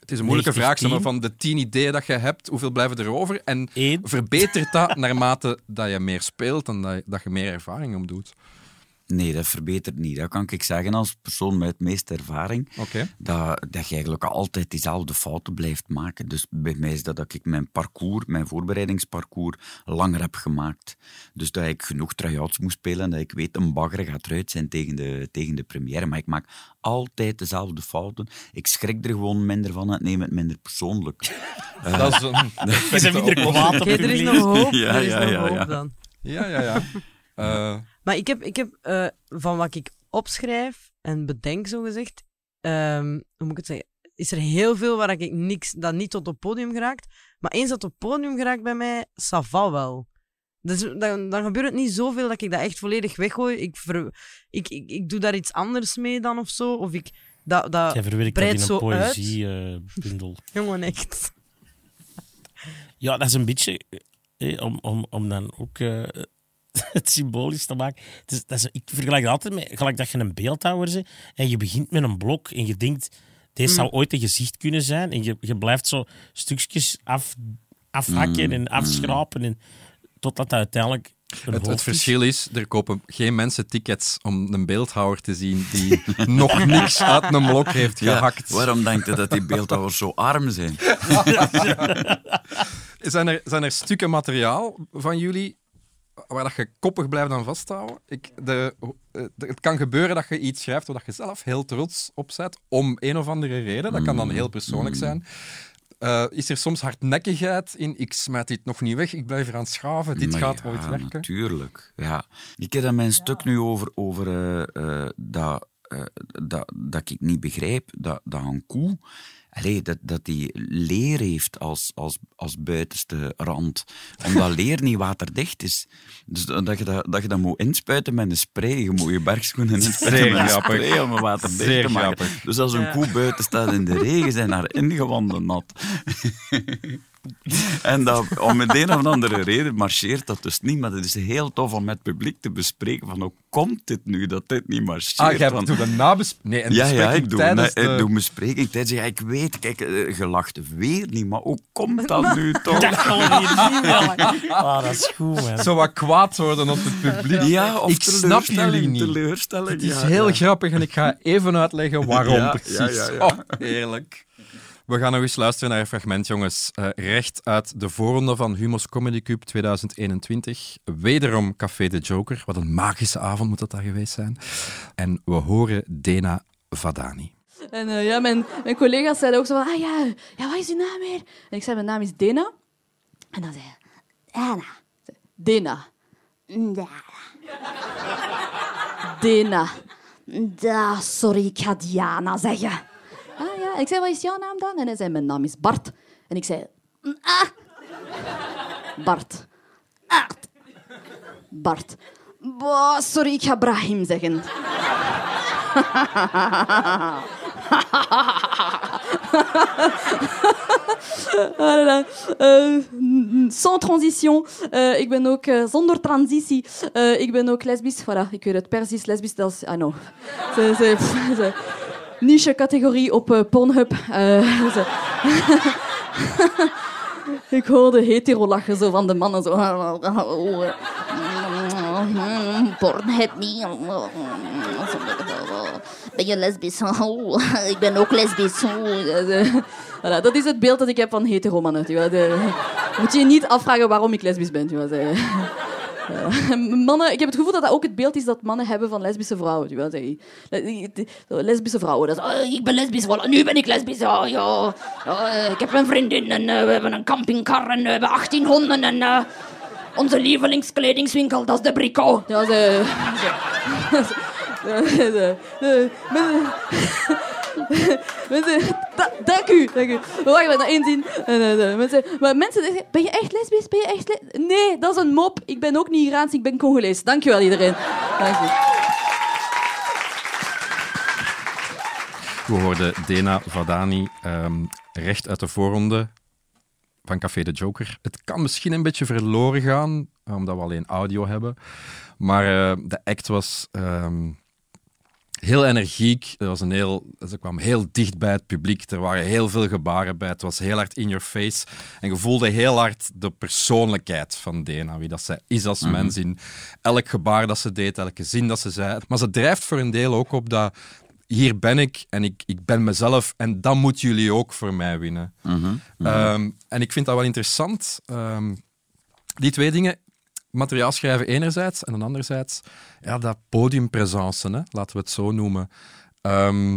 Het is een moeilijke 90, vraag, maar, 10. van de tien ideeën dat je hebt, hoeveel blijven er over? En Eén. verbetert dat naarmate dat je meer speelt en dat je, dat je meer ervaring opdoet? Nee, dat verbetert niet. Dat kan ik zeggen als persoon met het meeste ervaring. Oké. Dat, dat je eigenlijk altijd diezelfde fouten blijft maken. Dus bij mij is dat dat ik mijn parcours, mijn voorbereidingsparcours, langer heb gemaakt. Dus dat ik genoeg try-outs moest spelen en dat ik weet, een bagger gaat eruit zijn tegen de, tegen de première. Maar ik maak altijd dezelfde fouten. Ik schrik er gewoon minder van en ik neem het minder persoonlijk. Dat is een Je bent minder kwaad op Oké, je er is nog hoop. Ja, er is ja, nog ja, hoop ja. dan. Ja, ja, ja. Eh, Maar ik heb, ik heb eh, van wat ik opschrijf en bedenk, zo gezegd, ehm, hoe moet ik het zeggen? Is er heel veel waar ik niks, dat niet tot op podium geraakt. Maar eens dat op podium geraakt bij mij, ça va wel. Dus dan, dan gebeurt het niet zoveel dat ik dat echt volledig weggooi. Ik, ver, ik, ik, ik doe daar iets anders mee dan of zo. Of ik, dat, dat Jij verwerkt dat in een zo uit. poëziebundel. Jongen, echt. Ja, dat is een beetje eh, om, om, om dan ook eh, het symbolisch te maken. Het is, dat is, ik vergelijk het altijd met gelijk dat je een beeldhouwer bent en je begint met een blok en je denkt, deze zou ooit een gezicht kunnen zijn. En je, je blijft zo stukjes af, afhakken en afschrapen en, totdat dat uiteindelijk een Het, het verschil is, er kopen geen mensen tickets om een beeldhouwer te zien die nog niks uit een blok heeft Ja, gehakt. waarom denk je dat die beeldhouwers zo arm zijn? Zijn er, zijn er stukken materiaal van jullie waar dat je koppig blijft aan vasthouden? Ik, de, eh, de- het kan gebeuren dat je iets schrijft waar dat je zelf heel trots op bent, om een of andere reden. Dat kan dan heel persoonlijk zijn. Eh, is er soms hardnekkigheid in, ik smijt dit nog niet weg, ik blijf eraan schaven, dit Maar gaat ja, ooit werken? Natuurlijk, ja. Ik heb dat mijn stuk nu over, over eh, dat dat, dat ik niet begrijp dat, dat een koe Allee, dat, dat die leer heeft als, als, als buitenste rand. Omdat leer niet waterdicht is. Dus dat je dat, dat, je dat moet inspuiten met een spray. Je moet je bergschoenen inspuiten met een spray om het waterdicht Zeer te maken. grappig. Dus als een koe buiten staat in de regen, zijn haar ingewanden nat. en dat, om een een of andere reden marcheert dat dus niet. Maar het is heel tof om met het publiek te bespreken van hoe komt dit nu dat dit niet marcheert. Ah, jij hebt Want- toen een nabespreking... Nee, een ja, ja, ik doe, tijdens nee, de... ik doe bespreking tijdens. Ja, ik weet, kijk, eh, je lacht weer niet, maar hoe komt dat nu toch? Dat hier niet. Ah, dat is goed, man. Zo wat kwaad worden op het publiek. Ja, of ik snap jullie niet. teleurstelling, Het is ja, heel ja. grappig en ik ga even uitleggen waarom Ja, precies. ja, ja, ja. Oh, heerlijk. We gaan nog eens luisteren naar een fragment, jongens. Eh, recht uit de voorronde van Humos Comedy Cup 2021. Wederom Café de Joker. Wat een magische avond moet dat daar geweest zijn. En we horen Dena Vadani. En eh, ja, mijn, mijn collega's zeiden ook zo van, ah ja, ja, wat is uw naam weer? En ik zei, mijn naam is Dena. En dan zei hij, Dena. Ja, Dena. da, sorry, ik ga Diana zeggen. Ah ja, ik zei, wat is jouw naam dan? En hij zei, mijn naam is Bart. En ik zei, Ah, Bart. ah, Bart. Boah, sorry, ik ga Brahim zeggen. Voilà. Eh, sans transition. Eh, ik ben ook eh, zonder transitie. Ik ben ook lesbisch. Voilà, ik weet het. Persisch, lesbisch, dat is... Ah, no. Niche-categorie op eh, Pornhub. Eh, ik hoorde hetero lachen zo van de mannen. Zo. Pornhub niet. Ben je lesbisch? Oh, ik ben ook lesbisch. Voilà, dat is het beeld dat ik heb van hetero mannen. moet je je niet afvragen waarom ik lesbisch ben. Ja. Mannen, ik heb het gevoel dat dat ook het beeld is dat mannen hebben van lesbische vrouwen. de- Lesbische vrouwen, dat is, Oh, ik ben lesbisch, voilà. nu ben ik lesbisch. Ja, ja. Eh, ik heb een vriendin en eh, we hebben een campingkar en eh, we hebben 18 honden. En eh, onze lievelingskledingswinkel, dat is de Brico. Ja, ze... ze- ze- ze- mensen- Mensen... da- Dank u, dank u. Wacht even, naar één Mensen, maar mensen zeggen, ben je echt lesbisch? Ben je echt? Nee, dat is een mop. Ik ben ook niet Iraans, ik ben Congolees. Dank je wel, iedereen. Dank u. We hoorden Dena Vadani ehm, recht uit de voorronde van Café de Joker. Het kan misschien een beetje verloren gaan, omdat we alleen audio hebben. Maar eh, de act was ehm, heel energiek. Het was een heel, ze kwam heel dicht bij het publiek. Er waren heel veel gebaren bij. Het was heel hard in your face. En je voelde heel hard de persoonlijkheid van Dena. Wie dat zij is als mens in elk gebaar dat ze deed, elke zin dat ze zei. Maar ze drijft voor een deel ook op dat hier ben ik en ik, ik ben mezelf en dan moeten jullie ook voor mij winnen. Ehm, en ik vind dat wel interessant. ehm, die twee dingen, materiaal schrijven enerzijds en dan anderzijds ja, dat podiumpresence, hè, laten we het zo noemen. Ehm,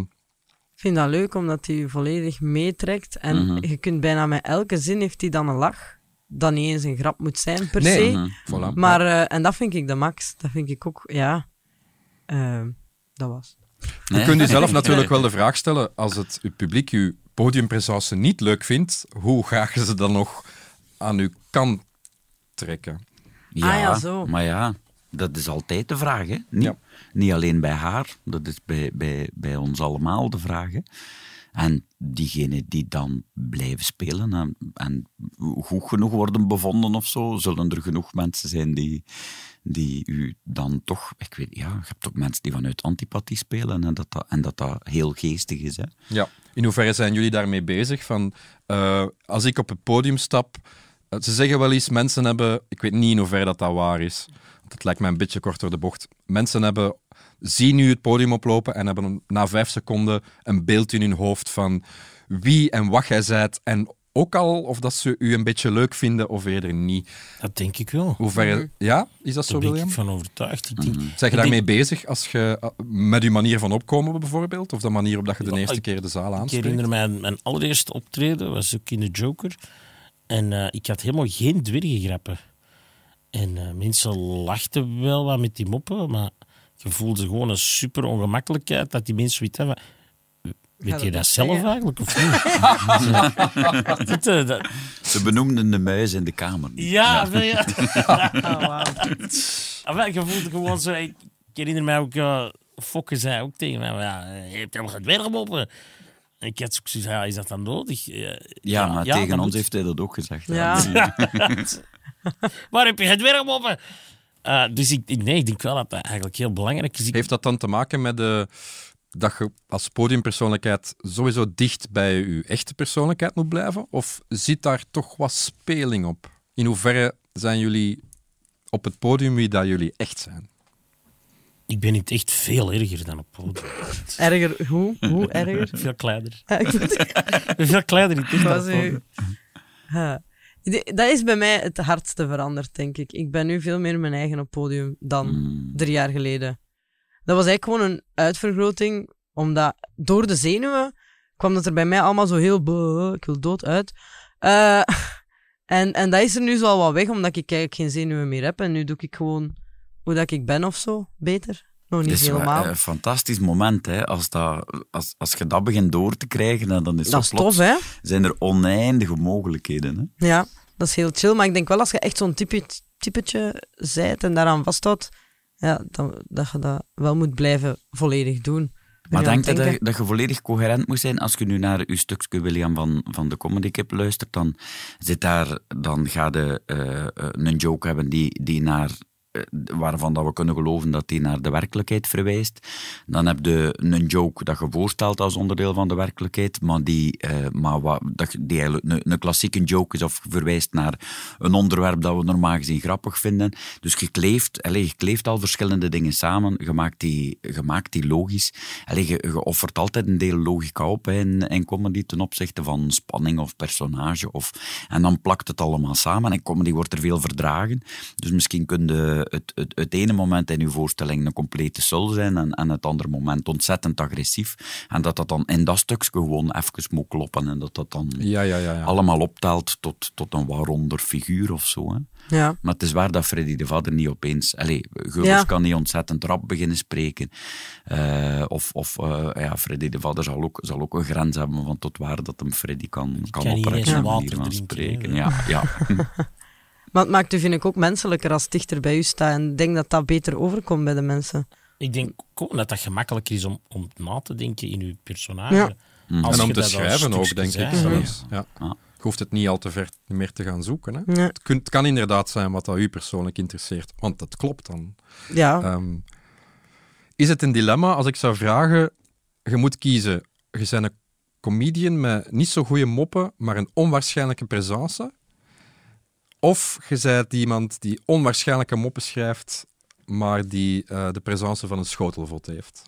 Ik vind dat leuk, omdat hij volledig meetrekt. En Mhm. je kunt bijna met elke zin heeft hij dan een lach. Dat niet eens een grap moet zijn, per nee, se. Mhm. voilà. Maar, eh, en dat vind ik de max. Dat vind ik ook, ja. eh, dat was. Je kunt jezelf natuurlijk wel de vraag stellen, als het uw publiek uw podiumpresence niet leuk vindt, hoe graag ze dan nog aan uw kant trekken? Ja, Ah ja, zo. maar ja, dat is altijd de vraag. Hè? Niet, Ja. niet alleen bij haar, dat is bij, bij, bij ons allemaal de vraag. hè. En diegenen die dan blijven spelen en, en goed genoeg worden bevonden of zo, zullen er genoeg mensen zijn die, die u dan toch... Ik weet, ja, je hebt ook mensen die vanuit antipathie spelen en dat dat, en dat, dat heel geestig is. Hè? Ja. In hoeverre zijn jullie daarmee bezig? Van, eh, als ik op het podium stap, ze zeggen wel eens, mensen hebben, ik weet niet in hoeverre dat, dat waar is, want het lijkt mij een beetje kort door de bocht. Mensen hebben, zien nu het podium oplopen en hebben na vijf seconden een beeld in hun hoofd van wie en wat jij zijt. En ook al of dat ze u een beetje leuk vinden of eerder niet. Dat denk ik wel. Hoeverre, ja, is dat zo, Daar ben William? ik van overtuigd. Ik denk, Zeg je ik daarmee denk- bezig als je, eh, met je manier van opkomen bijvoorbeeld? Of de manier op dat je de Ja, eerste ik- keer de zaal Ik aanspreekt? herinner mij mijn, mijn allereerste optreden, was ook in de Joker. En eh, ik had helemaal geen dwergengrappen. En eh, mensen lachten wel wat met die moppen, maar je voelde gewoon een super ongemakkelijkheid dat die mensen zoiets hebben. Weet dat je dat zelf zeggen. eigenlijk of niet? Dat, eh, dat- Ze benoemden de muis in de kamer. niet. ja, wil je? Ah, wel, je voelde gewoon zo. Ik, herinner mij ook, uh, Fokke zei ook tegen mij: maar ja, je hebt helemaal geen dwergmoppen. En ik had zoiets van, ja, is dat dan nodig? Eh, Ja, maar ja, tegen ons moet. heeft hij dat ook gezegd. Ja. Waar heb je geen dwergmoppen? Eh, dus ik, ik- nee, ik denk wel dat dat eigenlijk heel belangrijk is. Ik- Heeft dat dan te maken met de, dat je als podiumpersoonlijkheid sowieso dicht bij je echte persoonlijkheid moet blijven? Of zit daar toch wat speling op? In hoeverre zijn jullie op het podium wie dat jullie echt zijn? Ik ben niet echt veel erger dan op podium. Erger, hoe? Hoe erger? Veel kleiner. Ik ben veel kleiner in het echt dan Was u- Dat is bij mij het hardste veranderd, denk ik. Ik ben nu veel meer mijn eigen op podium dan Hmm. drie jaar geleden. Dat was eigenlijk gewoon een uitvergroting, omdat door de zenuwen kwam dat er bij mij allemaal zo heel... Ik wil dood uit. Eh, en, en dat is er nu zo al wat weg, omdat ik eigenlijk geen zenuwen meer heb. En nu doe ik gewoon hoe dat ik ben of zo, beter. Nog niet Het is helemaal. een fantastisch moment, hè. Als, dat, als, als je dat begint door te krijgen, en dan is, dat zo is plots- tof, hè? zijn er oneindige mogelijkheden. Hè. Ja, dat is heel chill. Maar ik denk wel als je echt zo'n type, typetje zijt en daaraan vasthoudt, ja, dan, dat je dat wel moet blijven volledig doen. Maar denk je dat, dat je volledig coherent moet zijn? Als je nu naar uw stukje William van, van de Comedy Kip luistert, dan, zit daar, dan ga je eh, eh, een joke hebben die, die naar, waarvan dat we kunnen geloven dat die naar de werkelijkheid verwijst. Dan heb je een joke dat je voorstelt als onderdeel van de werkelijkheid, maar die, eh, maar wat, dat, die eigenlijk een, klassieke joke is of verwijst naar een onderwerp dat we normaal gezien grappig vinden. Dus je kleeft, kleeft al verschillende dingen samen, je maakt die, je maakt die logisch. Allez, je, je offert altijd een deel logica op in, in comedy ten opzichte van spanning of personage. Of, en dan plakt het allemaal samen. En comedy wordt er veel verdragen. Dus misschien kun je het, het, het ene moment in je voorstelling een complete sul zijn en, en het andere moment ontzettend agressief. En dat dat dan in dat stukje gewoon even moet kloppen en dat dat dan Ja, ja, ja. ja. allemaal optelt tot, tot een waaronder figuur of zo. Hè. Ja. Maar het is waar dat Freddy de Vader niet opeens... Allee, Ja. kan niet ontzettend rap beginnen spreken. Eh, of of eh, ja, Freddy de Vader zal ook, zal ook een grens hebben van tot waar dat hem Freddy kan, kan, eens een water manier van drinken, spreken. Ja, ja. Maar het maakt u, vind ik, ook menselijker als het dichter bij u staat. En ik denk dat dat beter overkomt bij de mensen. Ik denk ook dat dat gemakkelijker is om, om na te denken in je personage. Ja. Als en om je te schrijven ook, denk ik zelfs. Ja. Ja. Je hoeft het niet al te ver meer te gaan zoeken. Hè? Ja. Het, kunt- het kan inderdaad zijn wat dat u persoonlijk interesseert, want dat klopt dan. Ja, Ehm, is het een dilemma als ik zou vragen: je moet kiezen, je bent een comedian met niet zo goede moppen, maar een onwaarschijnlijke presence? Of je bent iemand die onwaarschijnlijke moppen schrijft, maar die eh, de presence van een schotelvot heeft?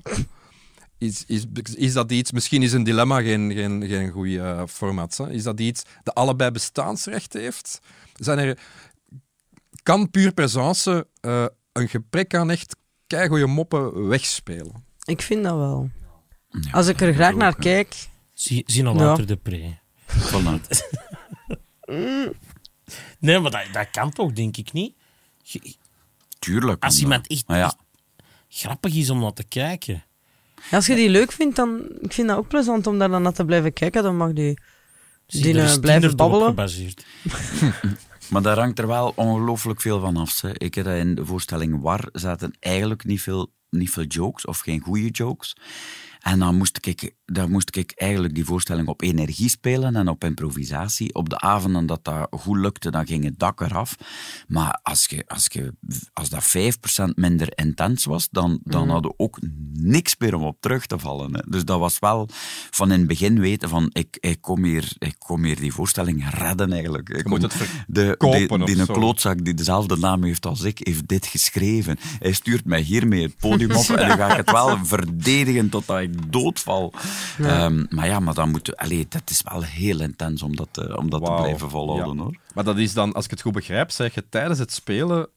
Is, is, is dat iets, misschien is een dilemma geen, geen, geen goed eh, format, hè? is dat iets dat allebei bestaansrecht heeft? Zijn er, kan puur presence eh, een gebrek aan echt keigoede moppen wegspelen? ik vind dat wel. Ja, Als ik er graag ook, naar hè. kijk... Zie, zie nog Ja. later de pre. Voilà. Nee, maar dat, dat kan toch, denk ik niet. Je- Tuurlijk. Als iemand echt, Maar ja, echt grappig is om naar te kijken. Als je die leuk vindt, dan... Ik vind dat ook plezant om daar dan naar te blijven kijken. Dan mag die... Zie, Die, daar eh, is blijven Tinder babbelen. gebaseerd. Maar daar hangt er wel ongelooflijk veel van af. Hè. Ik heb dat in de voorstelling War zaten eigenlijk niet veel, niet veel jokes, of geen goede jokes. En dan moest, ik, dan moest ik eigenlijk die voorstelling op energie spelen en op improvisatie. Op de avonden dat dat goed lukte, dan ging het dak eraf. Maar als, je, als, je, als dat 5% minder intens was, dan, dan hadden we ook niks meer om op terug te vallen. Hè. Dus dat was wel van in het begin weten van, ik, ik, kom, hier, ik kom hier die voorstelling redden eigenlijk. Ik Je moet het de, verkopen die, een klootzak die dezelfde naam heeft als ik, heeft dit geschreven. Hij stuurt mij hiermee het podium op en dan ga ik het wel verdedigen totdat ik doodval. Ehm, maar ja, maar dan moet... Allee, dat is wel heel intens om dat, te- om dat te blijven volhouden, ja. hoor. Maar dat is dan, als ik het goed begrijp, zeg je tijdens het spelen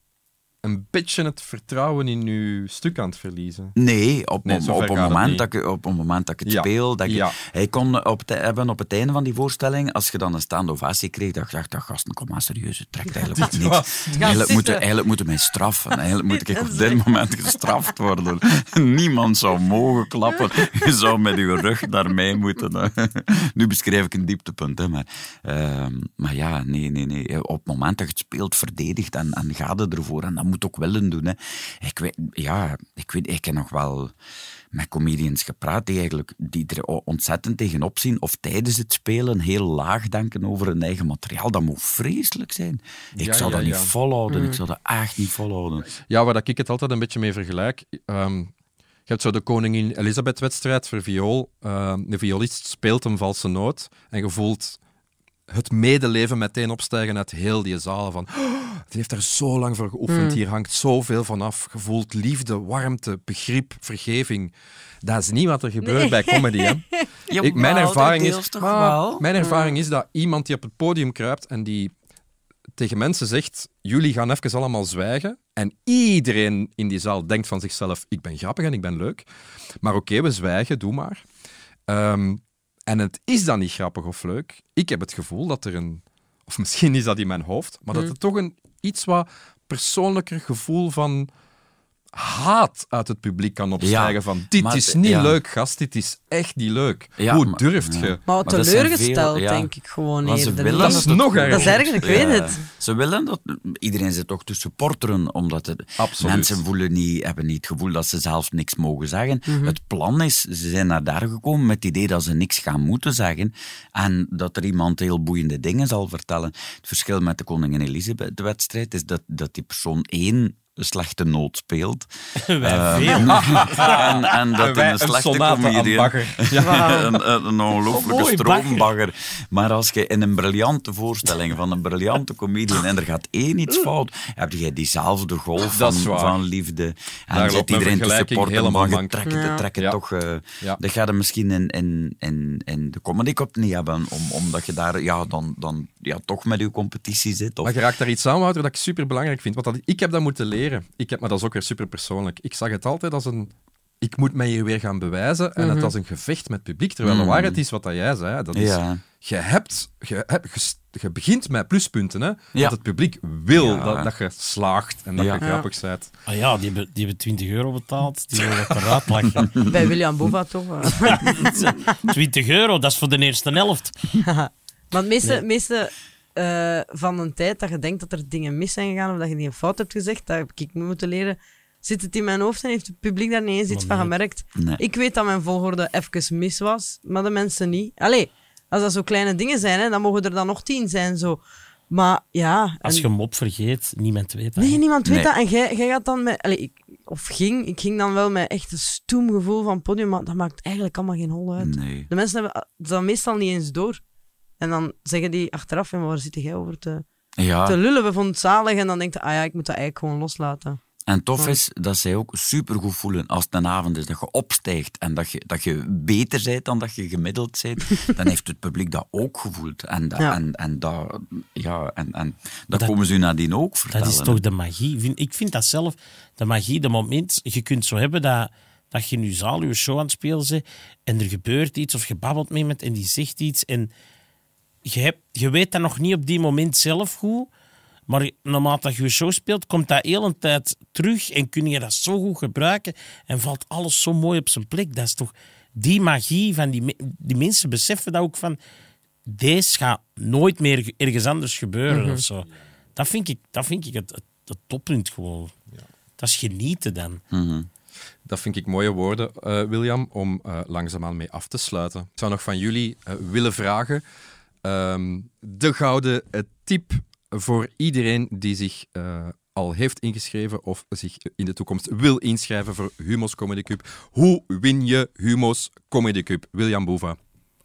een beetje het vertrouwen in uw stuk aan het verliezen? Nee, op, Nee, op, een gaat het moment dat ik, op een moment dat ik het Ja. speel. Dat ik, Ja. Hij kon op het, hebben op het einde van die voorstelling, als je dan een staande ovatie kreeg, dat ik dacht, dat gasten, kom maar serieus, het trekt eigenlijk niks. Eigenlijk moeten, eigenlijk moeten mij straffen. Eigenlijk moet ik op dit moment gestraft worden. Niemand zou mogen klappen. Je zou met je rug naar mij moeten. Nu beschrijf ik een dieptepunt, hè, maar, ehm, maar ja, nee, nee, nee. Op het moment dat je het speelt, verdedigt en, en ga er ervoor. En dat moet ook willen doen. Hè. Ik weet, ja, ik weet, ik heb nog wel met comedians gepraat die, eigenlijk, die er ontzettend tegenop zien of tijdens het spelen heel laag denken over hun eigen materiaal. Dat moet vreselijk zijn. Ik Ja, zou ja, dat ja. niet volhouden. Ik zou dat echt niet volhouden. Ja, waar dat ik het altijd een beetje mee vergelijk. ehm, je hebt zo de Koningin Elisabeth-wedstrijd voor viool. Ehm, de violist speelt een valse noot en je voelt het medeleven meteen opstijgen uit heel die zaal. Van, "Oh, het heeft er zo lang voor geoefend, hier hangt zoveel van af. Je voelt liefde, warmte, begrip, vergeving. Dat is niet wat er gebeurt bij comedy. Hè? Ik, mijn ervaring is, maar mijn ervaring is dat iemand die op het podium kruipt en die tegen mensen zegt: Jullie gaan even allemaal zwijgen. En iedereen in die zaal denkt van zichzelf: Ik ben grappig en ik ben leuk. Maar oké, we zwijgen, doe maar. Ehm, en het is dan niet grappig of leuk. Ik heb het gevoel dat er een. Of misschien is dat in mijn hoofd, maar dat er toch een iets wat persoonlijker gevoel van haat uit het publiek kan opstijgen. Ja, van dit maar- is niet ja. leuk, gast, dit is echt niet leuk. Ja, Hoe maar- durft ja. je? Maar teleurgesteld, denk ik gewoon Maar eerder. willen Dat is nog erger. Dat is erger, ik weet het. Ze willen dat... Iedereen zit toch te supporteren, omdat het, mensen voelen niet, hebben niet het gevoel dat ze zelf niks mogen zeggen. Mhm. Het plan is, ze zijn naar daar gekomen met het idee dat ze niks gaan moeten zeggen en dat er iemand heel boeiende dingen zal vertellen. Het verschil met de Koningin Elisabeth-wedstrijd is dat, dat die persoon één slechte noot speelt. Wij Eh, veel. en, en dat Wij een slechte comedian... bagger. een, een, ongelooflijke stroombagger. Maar als je in een briljante voorstelling van een briljante comedian en er gaat één iets fout, heb je diezelfde golf van, van liefde. En Daar zit iedereen te vergelijking supporten, maar je trekt, Ja. Ja. toch... eh, Ja. Dat ga je misschien in, in, in, in de Comedy Cup niet hebben, om, omdat je daar ja, dan, dan ja, toch met je competitie zit. Of, Maar je raakt daar iets aan, Wouter, dat ik super belangrijk vind. Want dat, ik heb dat moeten leren. Ik heb, maar dat is ook weer super persoonlijk. Ik zag het altijd als een. Ik moet mij hier weer gaan bewijzen. En het als een gevecht met het publiek. Terwijl de Mhm. waarheid is wat dat jij zei. Dat is, ja. je, hebt, je, hebt, je, begint met pluspunten. Hè? Ja. Dat het publiek wil Ja. dat, dat je slaagt en dat Ja. je grappig bent. Ah ja, die hebben, die hebben 20 euro betaald. Die willen lachen. Bij William Bova toch. eh. 20 euro, dat is voor de eerste helft. Meeste, meeste eh, van een tijd dat je denkt dat er dingen mis zijn gegaan of dat je die een fout hebt gezegd, dat heb ik moeten leren. Zit het in mijn hoofd en heeft het publiek daar niet eens iets van gemerkt? Nee. Ik weet dat mijn volgorde even mis was, maar de mensen niet. Allee, als dat zo kleine dingen zijn, hè, dan mogen er dan nog tien zijn. Zo. Maar ja... Als en- je hem op vergeet, niemand weet dat. Nee, niemand weet Nee. dat. En jij, jij gaat dan met... Allee, ik, of ging, ik ging dan wel met echt een stoem gevoel van het podium, maar dat maakt eigenlijk allemaal geen hol uit. Nee. De mensen hebben dan meestal niet eens door. En dan zeggen die achteraf, "Ja, maar waar zit jij over te, Ja. te lullen? We vonden het zalig. En dan denk je, ah ja, ik moet dat eigenlijk gewoon loslaten. En tof is dat zij ook supergoed voelen als het een avond is dat je opstijgt en dat je, dat je beter bent dan dat je gemiddeld bent, dan heeft het publiek dat ook gevoeld. En, da- Ja. en, en, dat, ja, en, en dat, Dat- komen ze u nadien ook vertellen. Dat is toch de magie. Vind- Ik vind dat zelf, de magie, de moment, je kunt zo hebben dat, dat je in je zaal je show aan het spelen bent en er gebeurt iets of je babbelt met iemand en die zegt iets en je, hebt, je weet dat nog niet op die moment zelf goed, maar naarmate dat je je show speelt, komt dat heel een tijd terug en kun je dat zo goed gebruiken en valt alles zo mooi op zijn plek. Dat is toch die magie van die, die mensen beseffen dat ook van deze gaat nooit meer ergens anders gebeuren of zo. Dat vind ik, dat vind ik het, het, het toppunt gewoon. Dat is genieten dan. Mhm. Dat vind ik mooie woorden, eh, William, om eh, langzaamaan mee af te sluiten. Ik zou nog van jullie eh, willen vragen. Ehm, de gouden tip voor iedereen die zich eh, al heeft ingeschreven of zich in de toekomst wil inschrijven voor Humo's Comedy Cup. Hoe win je Humo's Comedy Cup? William Boeva.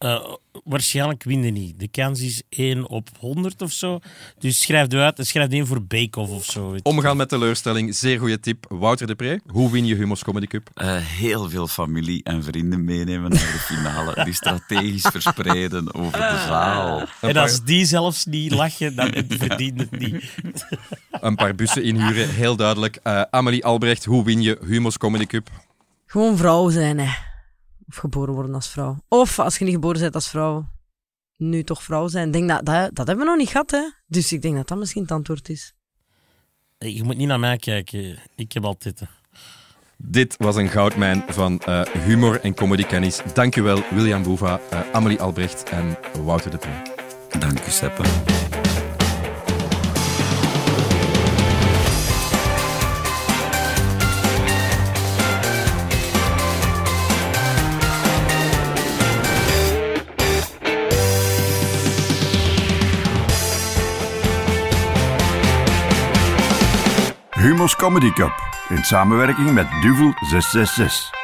Eh, waarschijnlijk win je niet. De kans is 1 op 100 of zo. Dus schrijf u uit en schrijf in voor Bake-Off of zo. Omgaan met teleurstelling, zeer goede tip. Wouter de Pre, hoe win je Humo's Comedy Cup? Uh, heel veel familie en vrienden meenemen naar de finale. Die strategisch verspreiden over de zaal. En als die zelfs niet lachen, dan verdient het niet. Een paar bussen inhuren, heel duidelijk. Uh, Amelie Albrecht, hoe win je Humo's Comedy Cup? Gewoon vrouw zijn, hè. Of geboren worden als vrouw. Of als je niet geboren bent als vrouw, nu toch vrouw zijn. Denk dat, dat, dat hebben we nog niet gehad, hè. Dus ik denk dat dat misschien het antwoord is. Je moet niet naar mij kijken. Ik heb altijd... Dit was een goudmijn van uh, humor en comedykennis. Dank u wel, William Boeva, uh, Amelie Albrecht en Wouter de Pre. Dank u, Seppe. Humo's Comedy Cup in samenwerking met Duvel 666.